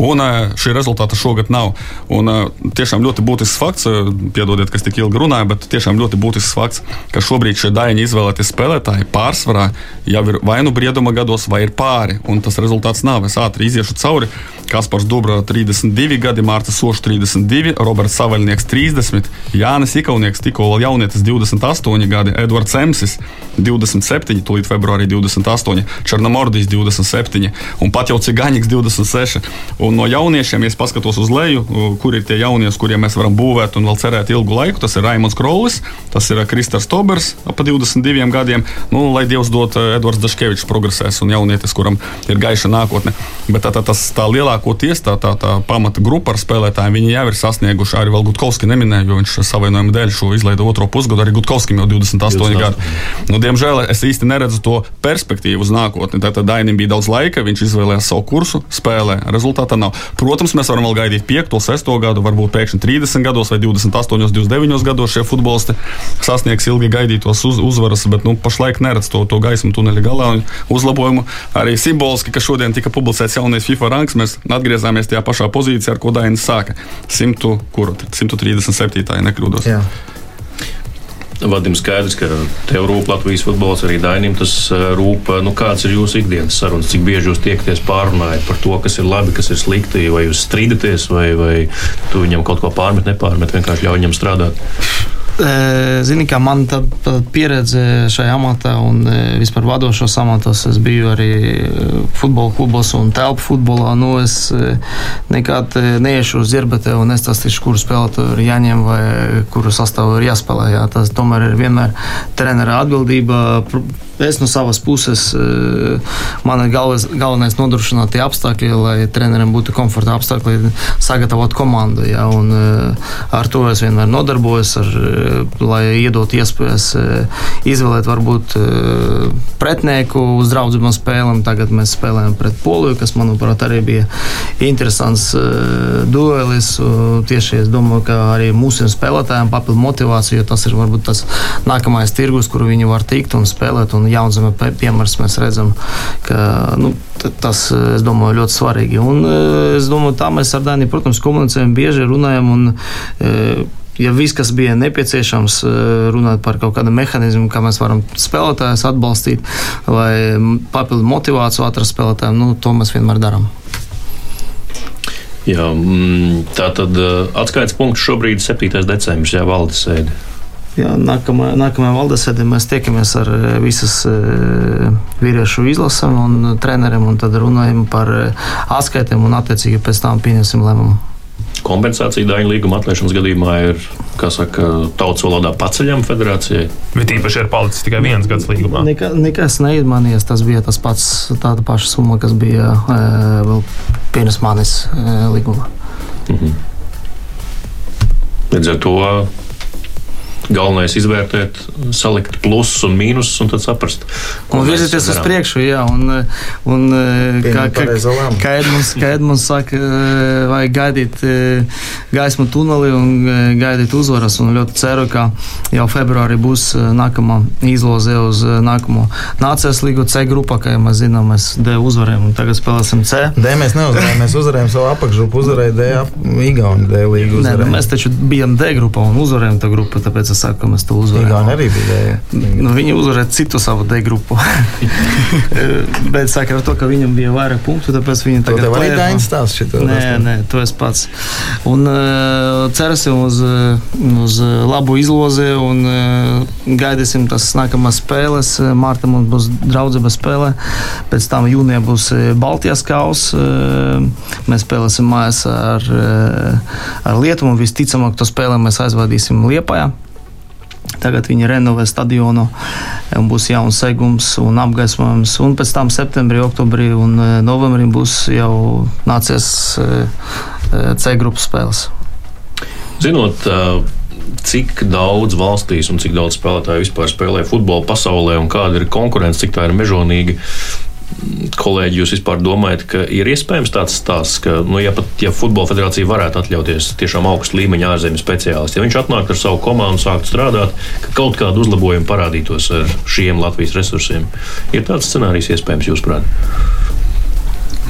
un šī rezultāta šogad nav. Un, tiešām ļoti būtisks fakts, piedodiet, ka es tik ilgi runāju, bet tiešām ļoti būtisks fakts, ka šobrīd šie daļņi izvēlētie spēlētāji pārsvarā jau ir vai nu brieduma gados, vai ir pāri, un tas rezultāts nav. Es ātri iziešu cauri. Kaspars Dubra 32 gadi, Mārta Soša 32, Roberts Savaļnieks 30, Jānis Ikaunieks tikko jaunietis 28 gadi, Edvards Emsis 27, tūlīt februārī 28, Černamordijs 27 un pat jau Cigaņiks 26. Un no jauniešiem, ja paskatos uz leju, kur ir tie jaunie, uz kuriem mēs varam būvēt un vēl cerēt ilgu laiku, tas ir Raimons Krolis, tas ir Kristers Tobers ap 22 gadiem. Nu, lai Dievs dod Edvards Daškevičs progresēs un jaunietis, kuram ir gaiša nākotne. Bet tā, tā, tas, tā lielākoties tā, tā, tā pamata grupa ar spēlētājiem, viņi jau ir sasnieguši arī vēl Gutkovski neminēja, jo viņš savainojuma dēļ šo izlaidu otro pusgadu. Arī Gutkovskim jau 28 28. gadi. Nu, diemžēl es īsti neredzu to perspektīvu uz nākotni. Tātad Dainim bija daudz laika, viņš izvēlējās savu kursu, spēlē. Rezultātā nav. Protams, mēs varam vēl gaidīt 5, 6 gadu, varbūt pēkšņi 30 gados vai 28, 29 gados šie futbolisti sasniegs ilgi gaidītos uz, uzvaras, bet nu, pašlaik neredz to, to gaismu tuneļa galā un uzlabojumu. Arī simboliski, ka šodien tika publicēts jaunais FIFA ranks, mēs atgriezāmies tajā pašā pozīcijā, ar ko Dainis sāka. 100, kuru, 137. ja nekļūdos. Jā. Vadim skaidrs, ka tev rūp Latvijas futbols, arī Dainim tas eh, rūp. Nu, kāds ir jūsu ikdienas sarunas? Cik bieži jūs tiekaties pārunājot par to, kas ir labi, kas ir slikti, vai jūs strīdaties, vai, vai tu viņam kaut ko pārmet, nepārmet, vienkārši ļauj viņam strādāt? Zini, kā man tā, pieredze šajā amatā un vispār vadošos amatos, es biju arī futbola klubos un telpu futbolā. Nu, es nekad neiešu uz zirbatē un nestāstīšu, kuru spēlētāju ir jāņem vai kuru sastāvu ir jāspēlē. Jā. Tas tomēr ir vienmēr trenera atbildība Es no savas puses, man ir galvas, galvenais nodrošināt tie apstākļi, lai trenerim būtu komforta apstākļi, sagatavot komandu. Ja, un, ar to es vienmēr nodarbojos, ar, lai iedot iespējas izvēlēt varbūt pretnieku uz draudzībām spēlēm. Tagad mēs spēlējam pret Poliju, kas, manuprāt, arī bija interesants duelis. Tieši es domāju, ka arī mūsu spēlētājiem papildu motivāciju, jo tas ir varbūt tas nākamais tirgus, kur viņi var tikt un spēlēt. Un jaunzeme piemērs mēs redzam, ka nu, tas, es domāju, ļoti svarīgi. Un es domāju, tā mēs ar Dāniju, protams, komunicējam, bieži runājam. Un, ja viss, kas bija nepieciešams, runāt par kaut kādu mehānismu, kā mēs varam spēlētājus atbalstīt, vai papildu motivāciju atrast spēlētājiem, nu, to mēs vienmēr darām. Jā, mm, tā tad atskaites punkts šobrīd ir 7. decembris, jā, valdes sēde. Jā, nākamā, nākamajā valdesēdē mēs tiekamies ar eh, visas eh, vīriešu izlasēm un treneriem, un tad runājam par eh, atskaitēm un attiecīgi pēc tam pieņemsim lēmumu. Kompensācija daļu līguma atlaišanas gadījumā ir, kā saka, tautas valodā paceļama federācijai. Bet īpaši ir palicis tikai viens gads līgumā. Nekā, nekas neizmainījies. Tas bija tas pats, tāda paša summa, kas bija e, vēl pirms manis e, līgumā. Mhm. Līdz ar to Galvenais ir izvērtēt, salikt plusus un mīnusus un tad saprast. Un virzīties uz priekšu, jā. Un, un, kā, kā, kā Edmunds, kā Edmunds saka, vajag gaidīt gaismu tuneli un gaidīt uzvaras. Un ļoti ceru, ka jau februārī būs nākamā izloze uz nākamo nācijas līgu C grupā, kā jau mēs zinām, mēs D uzvarējām un tagad spēlēsim C. D mēs neuzvarējām, mēs uzvarējām savu apakšgrupu, uzvarēja D, Igauni D līgu. Nē, nu, mēs taču bijām D grupā un uzvarējām to grupu, tāpēc es saku, ka mēs to uzvarējām. Igauni arī bija. Nu, viņi uzvarēja citu savu D grupu. Bet saka ar to, ka viņam bija vairāk punktu, tāpēc viņi tagad. Tev arī Dainis stāsts šito? Nē, nē, to es pats. Un uh, cerēsim uz, uz labu izlozi un gaidīsim tas nākamās spēles. Mārta mums būs draudzība spēlē. Pēc tam jūnijā būs Baltijas kaus. Mēs spēlēsim mājās ar, ar Lietuvu. Visticamāk, to spēlē mēs aizvadīsim Liepājā. Tagad viņi renovē stadionu, būs jauns segums un apgaismojums. Un pēc tam septembrī, oktobrī un e, novembrī būs jau nācies e, e, C grupas spēles. Zinot, cik daudz valstīs un cik daudz spēlētāju vispār spēlē futbolu pasaulē un kāda ir konkurence, cik tā ir mežonīga kolēģi, jūs vispār domājat, ka ir iespējams tāds stāsts, ka, nu, ja pat ja Futbola federācija varētu atļauties tiešām augstu līmeņa ārzemju speciālistu, ja viņš atnāktu ar savu komandu, sāktu strādāt, ka kaut kāda uzlabojuma parādītos ar šiem Latvijas resursiem, ir tāds scenārijs iespējams, jūsuprāt?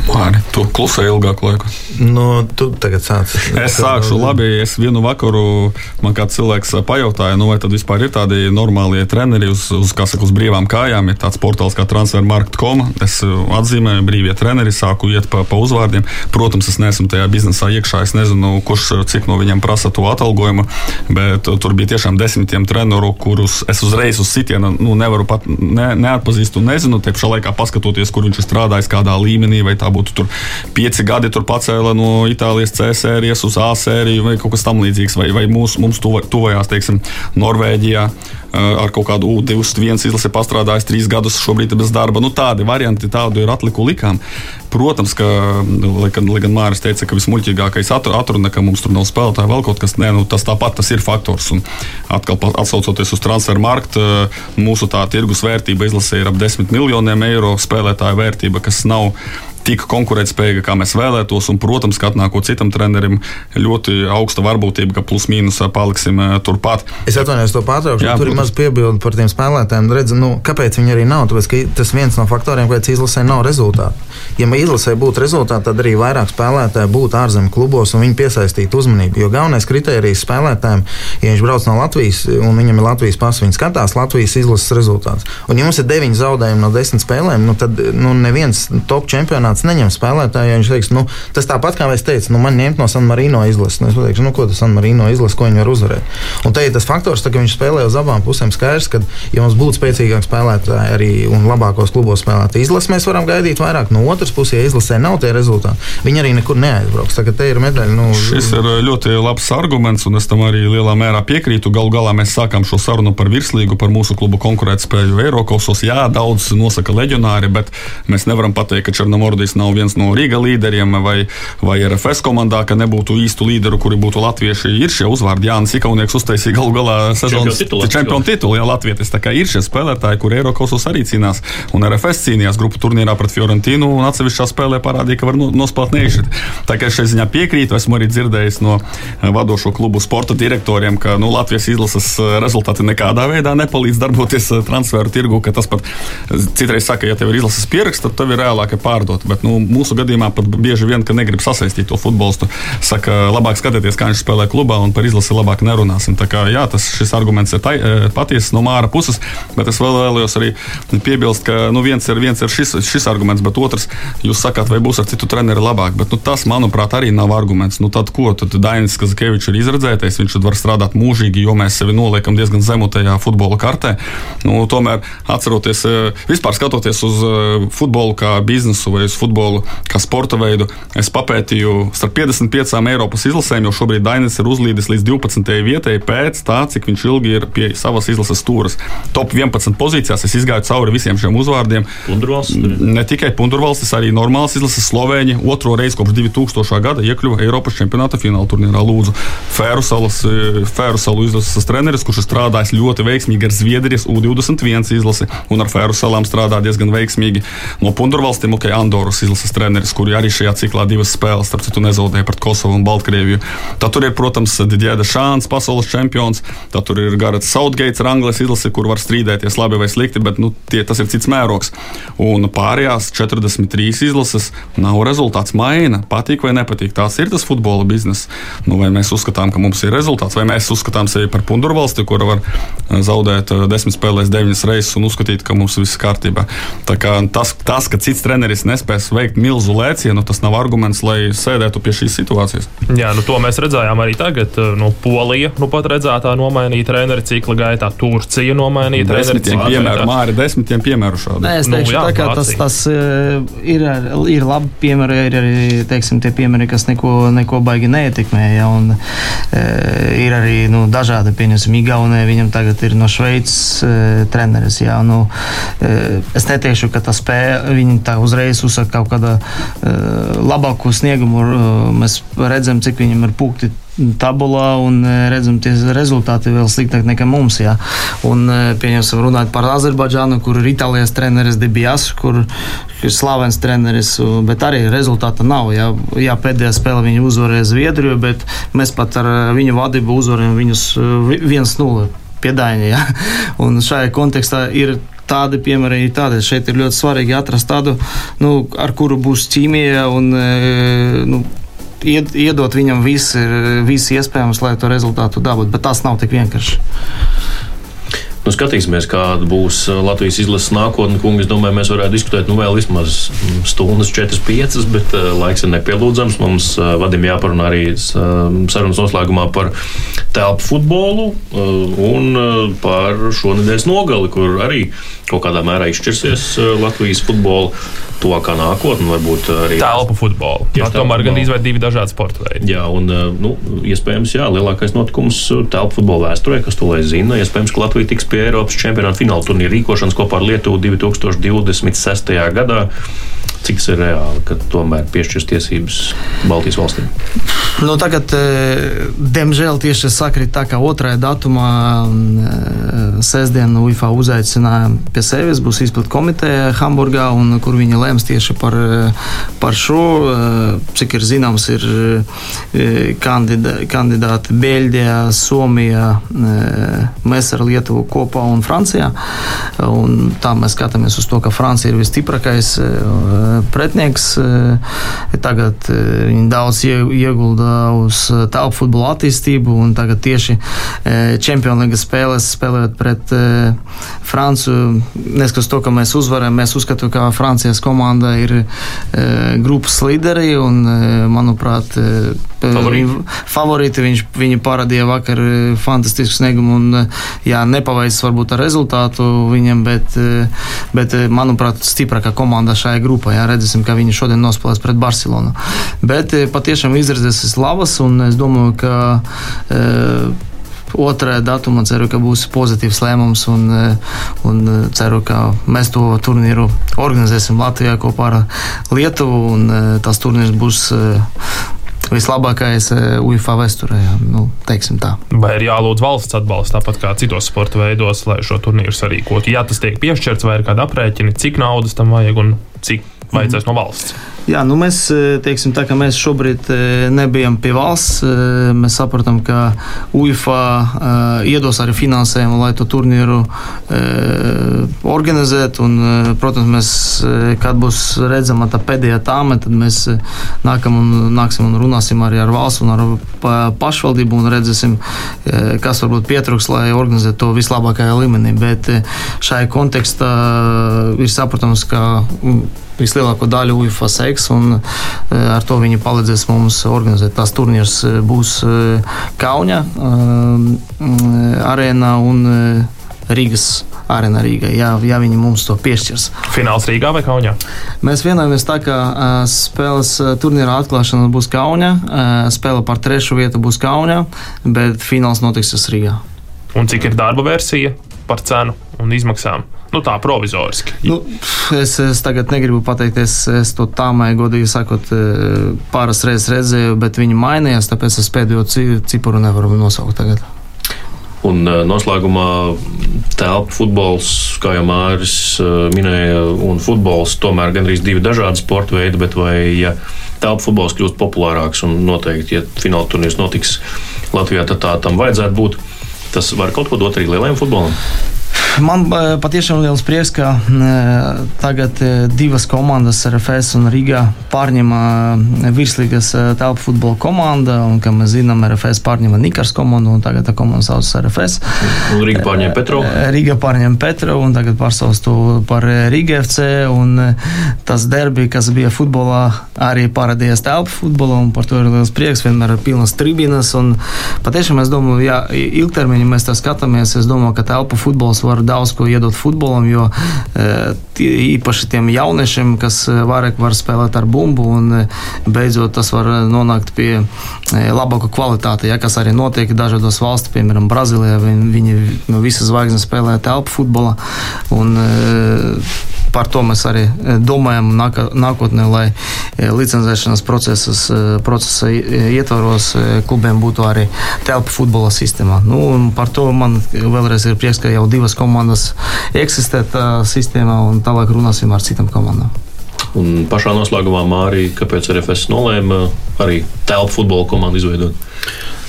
Māri, tu klusē ilgāku laiku. Nu, tu tagad sāc. Es sākšu labi. Es vienu vakaru man kāds cilvēks pajautāja, nu, vai tad vispār ir tādi normālie treneri uz, uz, saka, uz brīvām kājām. Ir tāds portāls kā transfermarkt.com. Es atzīmēju brīvie treneri, sāku iet pa, pa uzvārdiem. Protams, es neesmu tajā biznesā iekšā. Es nezinu, kurš cik no viņiem prasa to atalgojumu, bet tur bija tiešām desmitiem treneru, kurus es uzreiz uz sitienu nu, nevaru pat ne, neatpazīst un nezinu. Te pašā laikā paskatoties, kur viņš ir strādājis, kādā līmenī vai tā tā būtu tur pieci gadi, tur pacēla no Itālijas C sērijas uz A sēriju vai kaut kas tamlīdzīgs, vai, vai mūs, mums tuva, tuvajās, teiksim, Norvēģijā ar kaut kādu U21 izlasi pastrādājis trīs gadus, šobrīd bez darba. Nu, tādi varianti, tādu ir atliku likām. Protams, ka, lai gan, lai gan Mārcis teica, ka vismuļķīgākais atruna, ka mums tur nav spēlētāji, vēl kaut kas, nē, nu, tas tāpat tas ir faktors. Un atkal atsaucoties uz transferu marktu, mūsu tā tirgus vērtība izlasē ir ap 10 miljoniem eiro spēlētāju vērtība, kas nav tik konkurētspējīga, kā mēs vēlētos. Un, protams, ka atnākot citam trenerim, ļoti augsta varbūtība, ka plus-mínus paliksim turpat. Es atvainojos to pārtraukšanu. Tur ir maz piebildu par tiem spēlētājiem. Redz, nu, kāpēc viņi arī nav? Tāpēc, tas viens no faktoriem, kāpēc izlasē nav rezultātu. Ja izlasē būtu rezultāti, tad arī vairāk spēlētāju būtu ārzemju klubos un viņi piesaistītu uzmanību. Jo galvenais kriterijs spēlētājiem, ja viņš brauc no Latvijas un viņam ir Latvijas pasta, viņi skatās Latvijas izlases rezultātus. Un, ja mums ir deviņi zaudējumi no desmit spēlēm, nu, tad nu, neviens top čempionāts kāds neņem spēlētāju, ja viņš teiks, nu, tas tāpat kā es teicu, nu, man ņemt no San Marino izlases. Nu, es teikšu, nu, ko tas San Marino izlase, ko viņi var uzvarēt. Un te ir tas faktors, tā, ka viņš spēlē uz abām pusēm skaidrs, ka, ja mums būtu spēcīgāki spēlētāji arī un labākos klubos spēlēt izlases, mēs varam gaidīt vairāk. No otras puses, ja izlasē nav tie rezultāti, viņi arī nekur neaizbrauks. Tā ir medaļa. Nu, Šis ir ļoti labs arguments, un es tam arī lielā mērā piekrītu. Galu galā mēs sākām šo sarunu par virslīgu, par mūsu klubu konkurētspēju Eiropasos. Jā, daudz nosaka leģionāri, bet mēs nevaram pateikt, ka Černomordi Latvijas nav viens no Rīga līderiem vai, vai RFS komandā, ka nebūtu īstu līderu, kuri būtu latvieši. Ir šie uzvārdi. Jānis Ikaunieks uztaisīja galu galā sezonas čempionu titulu. Jā, Latvijas tā kā ir šie spēlētāji, kur Eiropasos arī cīnās. Un RFS cīnījās grupu turnīrā pret Fiorentinu un atsevišķā spēlē parādīja, ka var nospēlēt neizšķirt. Tā kā šai ziņā piekrītu, esmu arī dzirdējis no eh, vadošo klubu sporta direktoriem, ka nu, Latvijas izlases eh, rezultāti nekādā veidā nepalīdz darboties eh, transferu tirgu. Tas pat citreiz saka, ja tev ir izlases pieraksts, tad tev ir reālāk pārdot. Bet, nu, mūsu gadījumā pat bieži vien, ka negrib sasaistīt to futbolistu, saka, labāk skatieties, kā viņš spēlē klubā un par izlasi labāk nerunāsim. Tā kā, jā, tas šis arguments ir tai, e, patiesas no Māra puses, bet es vēl vēlējos arī piebilst, ka nu, viens ir, viens ir šis, šis arguments, bet otrs, jūs sakāt, vai būs ar citu treneru labāk. Bet, nu, tas, manuprāt, arī nav arguments. Nu, tad, ko tad Dainis Kazakēvičs ir izredzētais, viņš var strādāt mūžīgi, jo mēs sevi noliekam diezgan zemu tajā futbola kartē. Nu, tomēr, atceroties, e, vispār skatoties uz e, futbolu kā biznesu vai uz futbolu futbolu kā sporta veidu. Es papētīju starp 55 Eiropas izlasēm, jo šobrīd Dainis ir uzlīdis līdz 12. vietai pēc tā, cik viņš ilgi ir pie savas izlases stūres. Top 11 pozīcijās es izgāju cauri visiem šiem uzvārdiem. Ne tikai Punturvalstis, arī normāls izlases Slovēņi otro reizi kopš 2000. gada iekļuva Eiropas čempionāta fināla turnīrā Lūdzu. Fēru salu izlases treneris, kurš ir strādājis ļoti veiksmīgi ar Zviedrijas U21 izlasi un ar Fēru salām strādā diezgan veiksmīgi. No Punturvalstim, ok, Andoras Latvijas izlases treneris, kuri arī šajā ciklā divas spēles, starp citu, nezaudēja pret Kosovu un Baltkrieviju. Tad tur ir, protams, Digēda Šāns, pasaules čempions, tad tur ir Garats Southgates, Anglis izlase, kur var strīdēties labi vai slikti, bet nu, tie, tas ir cits mērogs. Un pārējās 43 izlases nav rezultāts maina, patīk vai nepatīk. Tās ir tas futbola bizness. Nu, vai mēs uzskatām, ka mums ir rezultāts, vai mēs uzskatām sevi par punduru valsti, kura var eh, zaudēt eh, desmit spēlēs deviņas reizes un uzskatīt, ka mums viss kārtībā. Tas, tas, ka cits treneris nespēs varēs veikt milzu lēcienu, tas nav arguments, lai sēdētu pie šīs situācijas. Jā, nu to mēs redzējām arī tagad. Nu, Polija nu pat redzētā nomainīja treneri cikla gaitā, Turcija nomainīja treneri cikla gaitā. Māri desmitiem piemēru šādu. Nē, es teikšu, nu, jā, tā, ka tas, tas ir, ir labi piemēri, ir arī teiksim, tie piemēri, kas neko, neko baigi neietekmē. Ja, un, e, ir arī nu, dažādi, piemēram, Igaunē, viņam tagad ir no Šveices e, treneris. Ja, nu, e, es neteikšu, ka tas spēja, viņi tā uzreiz uzsaka kaut kāda uh, labāku sniegumu. Uh, mēs redzam, cik viņam ir pūkti tabulā un redzam, tie rezultāti vēl sliktāk nekā mums. Jā. Un, pieņemsim, runājot par Azerbaidžānu, kur ir Itālijas treneris Debijas, kur ir slavens treneris, bet arī rezultāta nav. Jā, jā pēdējā spēlē viņi uzvarēja Zviedriju, bet mēs pat ar viņu vadību uzvarējām viņus 1-0 piedaini. Ja? Un šajā kontekstā ir tādi piemēri ir tādi. Šeit ir ļoti svarīgi atrast tādu, nu, ar kuru būs ķīmija un e, nu, iedot viņam visu, visu iespējams, lai to rezultātu dabūtu. Bet tas nav tik vienkārši. Nu, skatīsimies, kāda būs Latvijas izlases nākotne. Kungi, es domāju, mēs varētu diskutēt nu, vēl vismaz stundas, 4-5, bet uh, laiks ir nepielūdzams. Mums uh, vadim jāparunā arī uh, sarunas noslēgumā par telpu futbolu uh, un uh, par šonadēļas nogali, kur arī kaut kādā mērā izšķirsies uh, Latvijas futbola tuvākā nākotne, varbūt arī telpu futbolu. Jā, tomēr gan izvērt divi dažādi sporta veidi. Jā, un uh, nu, iespējams, jā, lielākais notikums telpu futbola vēsturē, kas to lai zina. Iespējams, ka Latvija tiks pie pie Eiropas čempionāta fināla turnīra rīkošanas kopā ar Lietuvu 2026. gadā. Cik tas ir reāli, ka tomēr piešķirs tiesības Baltijas valstīm? Nu, tagad, e, diemžēl, tieši sakrīt tā, ka otrajā datumā e, sestdienā UFO uzaicināja pie sevis, būs izpildu komiteja Hamburgā, un, kur viņi lems tieši par, e, par šo. Cik ir zināms, ir kandidā, kandidāti Beļģijā, Somijā, mēs ar Lietuvu kopā un Francijā. Un tā mēs skatāmies uz to, ka Francija ir visstiprākais pretinieks. Tagad viņi daudz iegulda uz uh, tālu futbola attīstību. Tagad tieši League spēlēs, spēlējot pret Franciju, neskatoties to, ka mēs uzvarējām, mēs uzskatām, ka Francijas komanda ir grupas līderi un, manuprāt, favorīti. favorīti viņš, viņi parādīja vakar fantastisku sniegumu un jā, nepaveicis varbūt ar rezultātu viņam, bet, bet manuprāt, stiprākā komanda šajā grupā. Jā, redzēsim, ka viņi šodien nospēlēs pret Barcelonu. Bet patiešām izredzes labas, un es domāju, ka e, otrā datumā ceru, ka būs pozitīvs lēmums. Un, e, un ceru, ka mēs to turnīru organizēsim Latvijā kopā ar Lietuvu. Tas turnīrs būs vislabākais UFO vēsturē. Nu, vai ir jālūdz valsts atbalsts, tāpat kā citos sporta veidos, lai šo turnīru sarīkotu? Ja tas tiek piešķirts, vai ir kāda aprēķina, cik naudas tam vajag un cik vajadzēs mm. no valsts? Jā, nu mēs, eh, teiksim, tā, mēs šobrīd eh, nebijam pie valsts. Eh, mēs saprotam, ka UFA iedos arī finansējumu, lai to turnīru organizētu. Un, protams, mēs, kad būs redzama tā pēdējā tāme, tad mēs nākam un, nāksim un runāsim arī ar valsts un ar pašvaldību un redzēsim, kas varbūt pietrūks, lai organizētu to vislabākajā līmenī. Bet šajā kontekstā ir saprotams, ka vislielāko daļu UFO seks, un eh, ar to viņi palīdzēs mums organizēt. Tās turnīrs eh, būs eh, Kauņa arēnā un Rīgas arēnā Rīgā, ja, ja viņi mums to piešķirs. Fināls Rīgā vai Kaunijā? Mēs vienojamies tā, ka spēles turnīra atklāšana būs Kaunijā, spēle par trešo vietu būs Kaunijā, bet fināls notiks Rīgā. Un cik ir darba versija par cenu un izmaksām? Nu, tā provizoriski. Nu, es, es tagad negribu pateikties, es to tā māju, godīgi sakot, e, pāris reizes redzēju, bet viņi mainījās, tāpēc es pēdējo ciparu nevaru nosaukt tagad. Un e, noslēgumā telpa futbols, kā jau Mārcis e, minēja, un futbols tomēr gandrīz divi dažādi sporta veidi, bet vai ja telpa futbols kļūst populārāks un noteikti, ja fināla turnīrs notiks Latvijā, tad tā tam vajadzētu būt. Tas var kaut ko dot arī lielajam futbolam. Man eh, patiešām liels prieks, ka eh, tagad eh, divas komandas, RFS un Riga, pārņem virslīgas telpu futbola komanda. Un, kā mēs zinām, RFS pārņem Nikars komandu, un tagad tā komanda saucas RFS. Un Riga pārņem Petro. Riga pārņem Petro, un tagad pārsauc to par Riga FC. Un tas derbi, kas bija futbolā, arī parādījās telpu futbolā, un par to ir liels prieks. Vienmēr ir pilnas tribīnas. Patiešām es domāju, ja ilgtermiņā mēs tā skatāmies, es domāju, ka telpu futbols var daudz ko iedot futbolam, jo e, īpaši tiem jauniešiem, kas e, vairāk var spēlēt ar bumbu, un e, beidzot tas var nonākt pie labāka kvalitāte, ja, kas arī notiek dažādos valstīs, piemēram, Brazīlijā. Viņi, viņi no visas zvaigznes spēlē telpu futbolā. Un, par to mēs arī domājam nākotnē, lai licencēšanas procesus, procesa ietvaros klubiem būtu arī telpa futbola sistēmā. Nu, par to man vēlreiz ir prieks, ka jau divas komandas eksistē tā sistēmā, un tālāk runāsim ar citām komandām. Un pašā noslēgumā Mārija, kāpēc RFS nolēma arī telpu futbola komandu izveidot?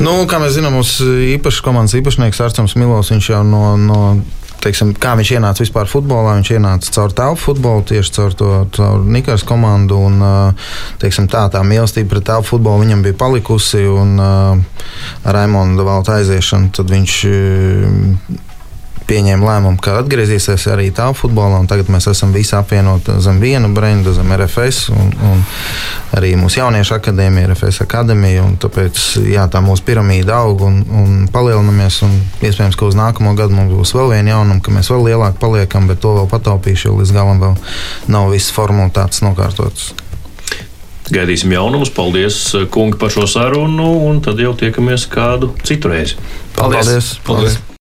Nu, kā mēs zinām, mums īpašs komandas īpašnieks Arčuns Milovs jau no, no teiksim, kā viņš ienāca vispār futbolā. Viņš ienāca caur telpu futbolu, tieši caur to caur Nikas komandu. Un, teiksim, tā, tā mīlestība pret telpu futbolu viņam bija palikusi. Un, ar Raimonda valta aiziešanu viņš pieņēma lēmumu, ka atgriezīsies arī tā futbolā. Tagad mēs esam visi apvienoti zem viena brenda, zem RFS. Un, un arī mūsu jauniešu akadēmija, RFS akadēmija. Tāpēc jā, tā mūsu piramīda aug un, un palielinamies. Un iespējams, ka uz nākamo gadu mums būs vēl viena jaunuma, ka mēs vēl lielāk paliekam, bet to vēl pataupīšu, jo līdz galam vēl nav viss formalitātes nokārtotas. Gaidīsim jaunumus. Paldies, kungi, par šo sarunu, un tad jau tiekamies kādu citu reizi. Paldies! Paldies. Paldies. Sporta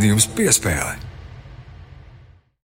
raidījums piespēlē.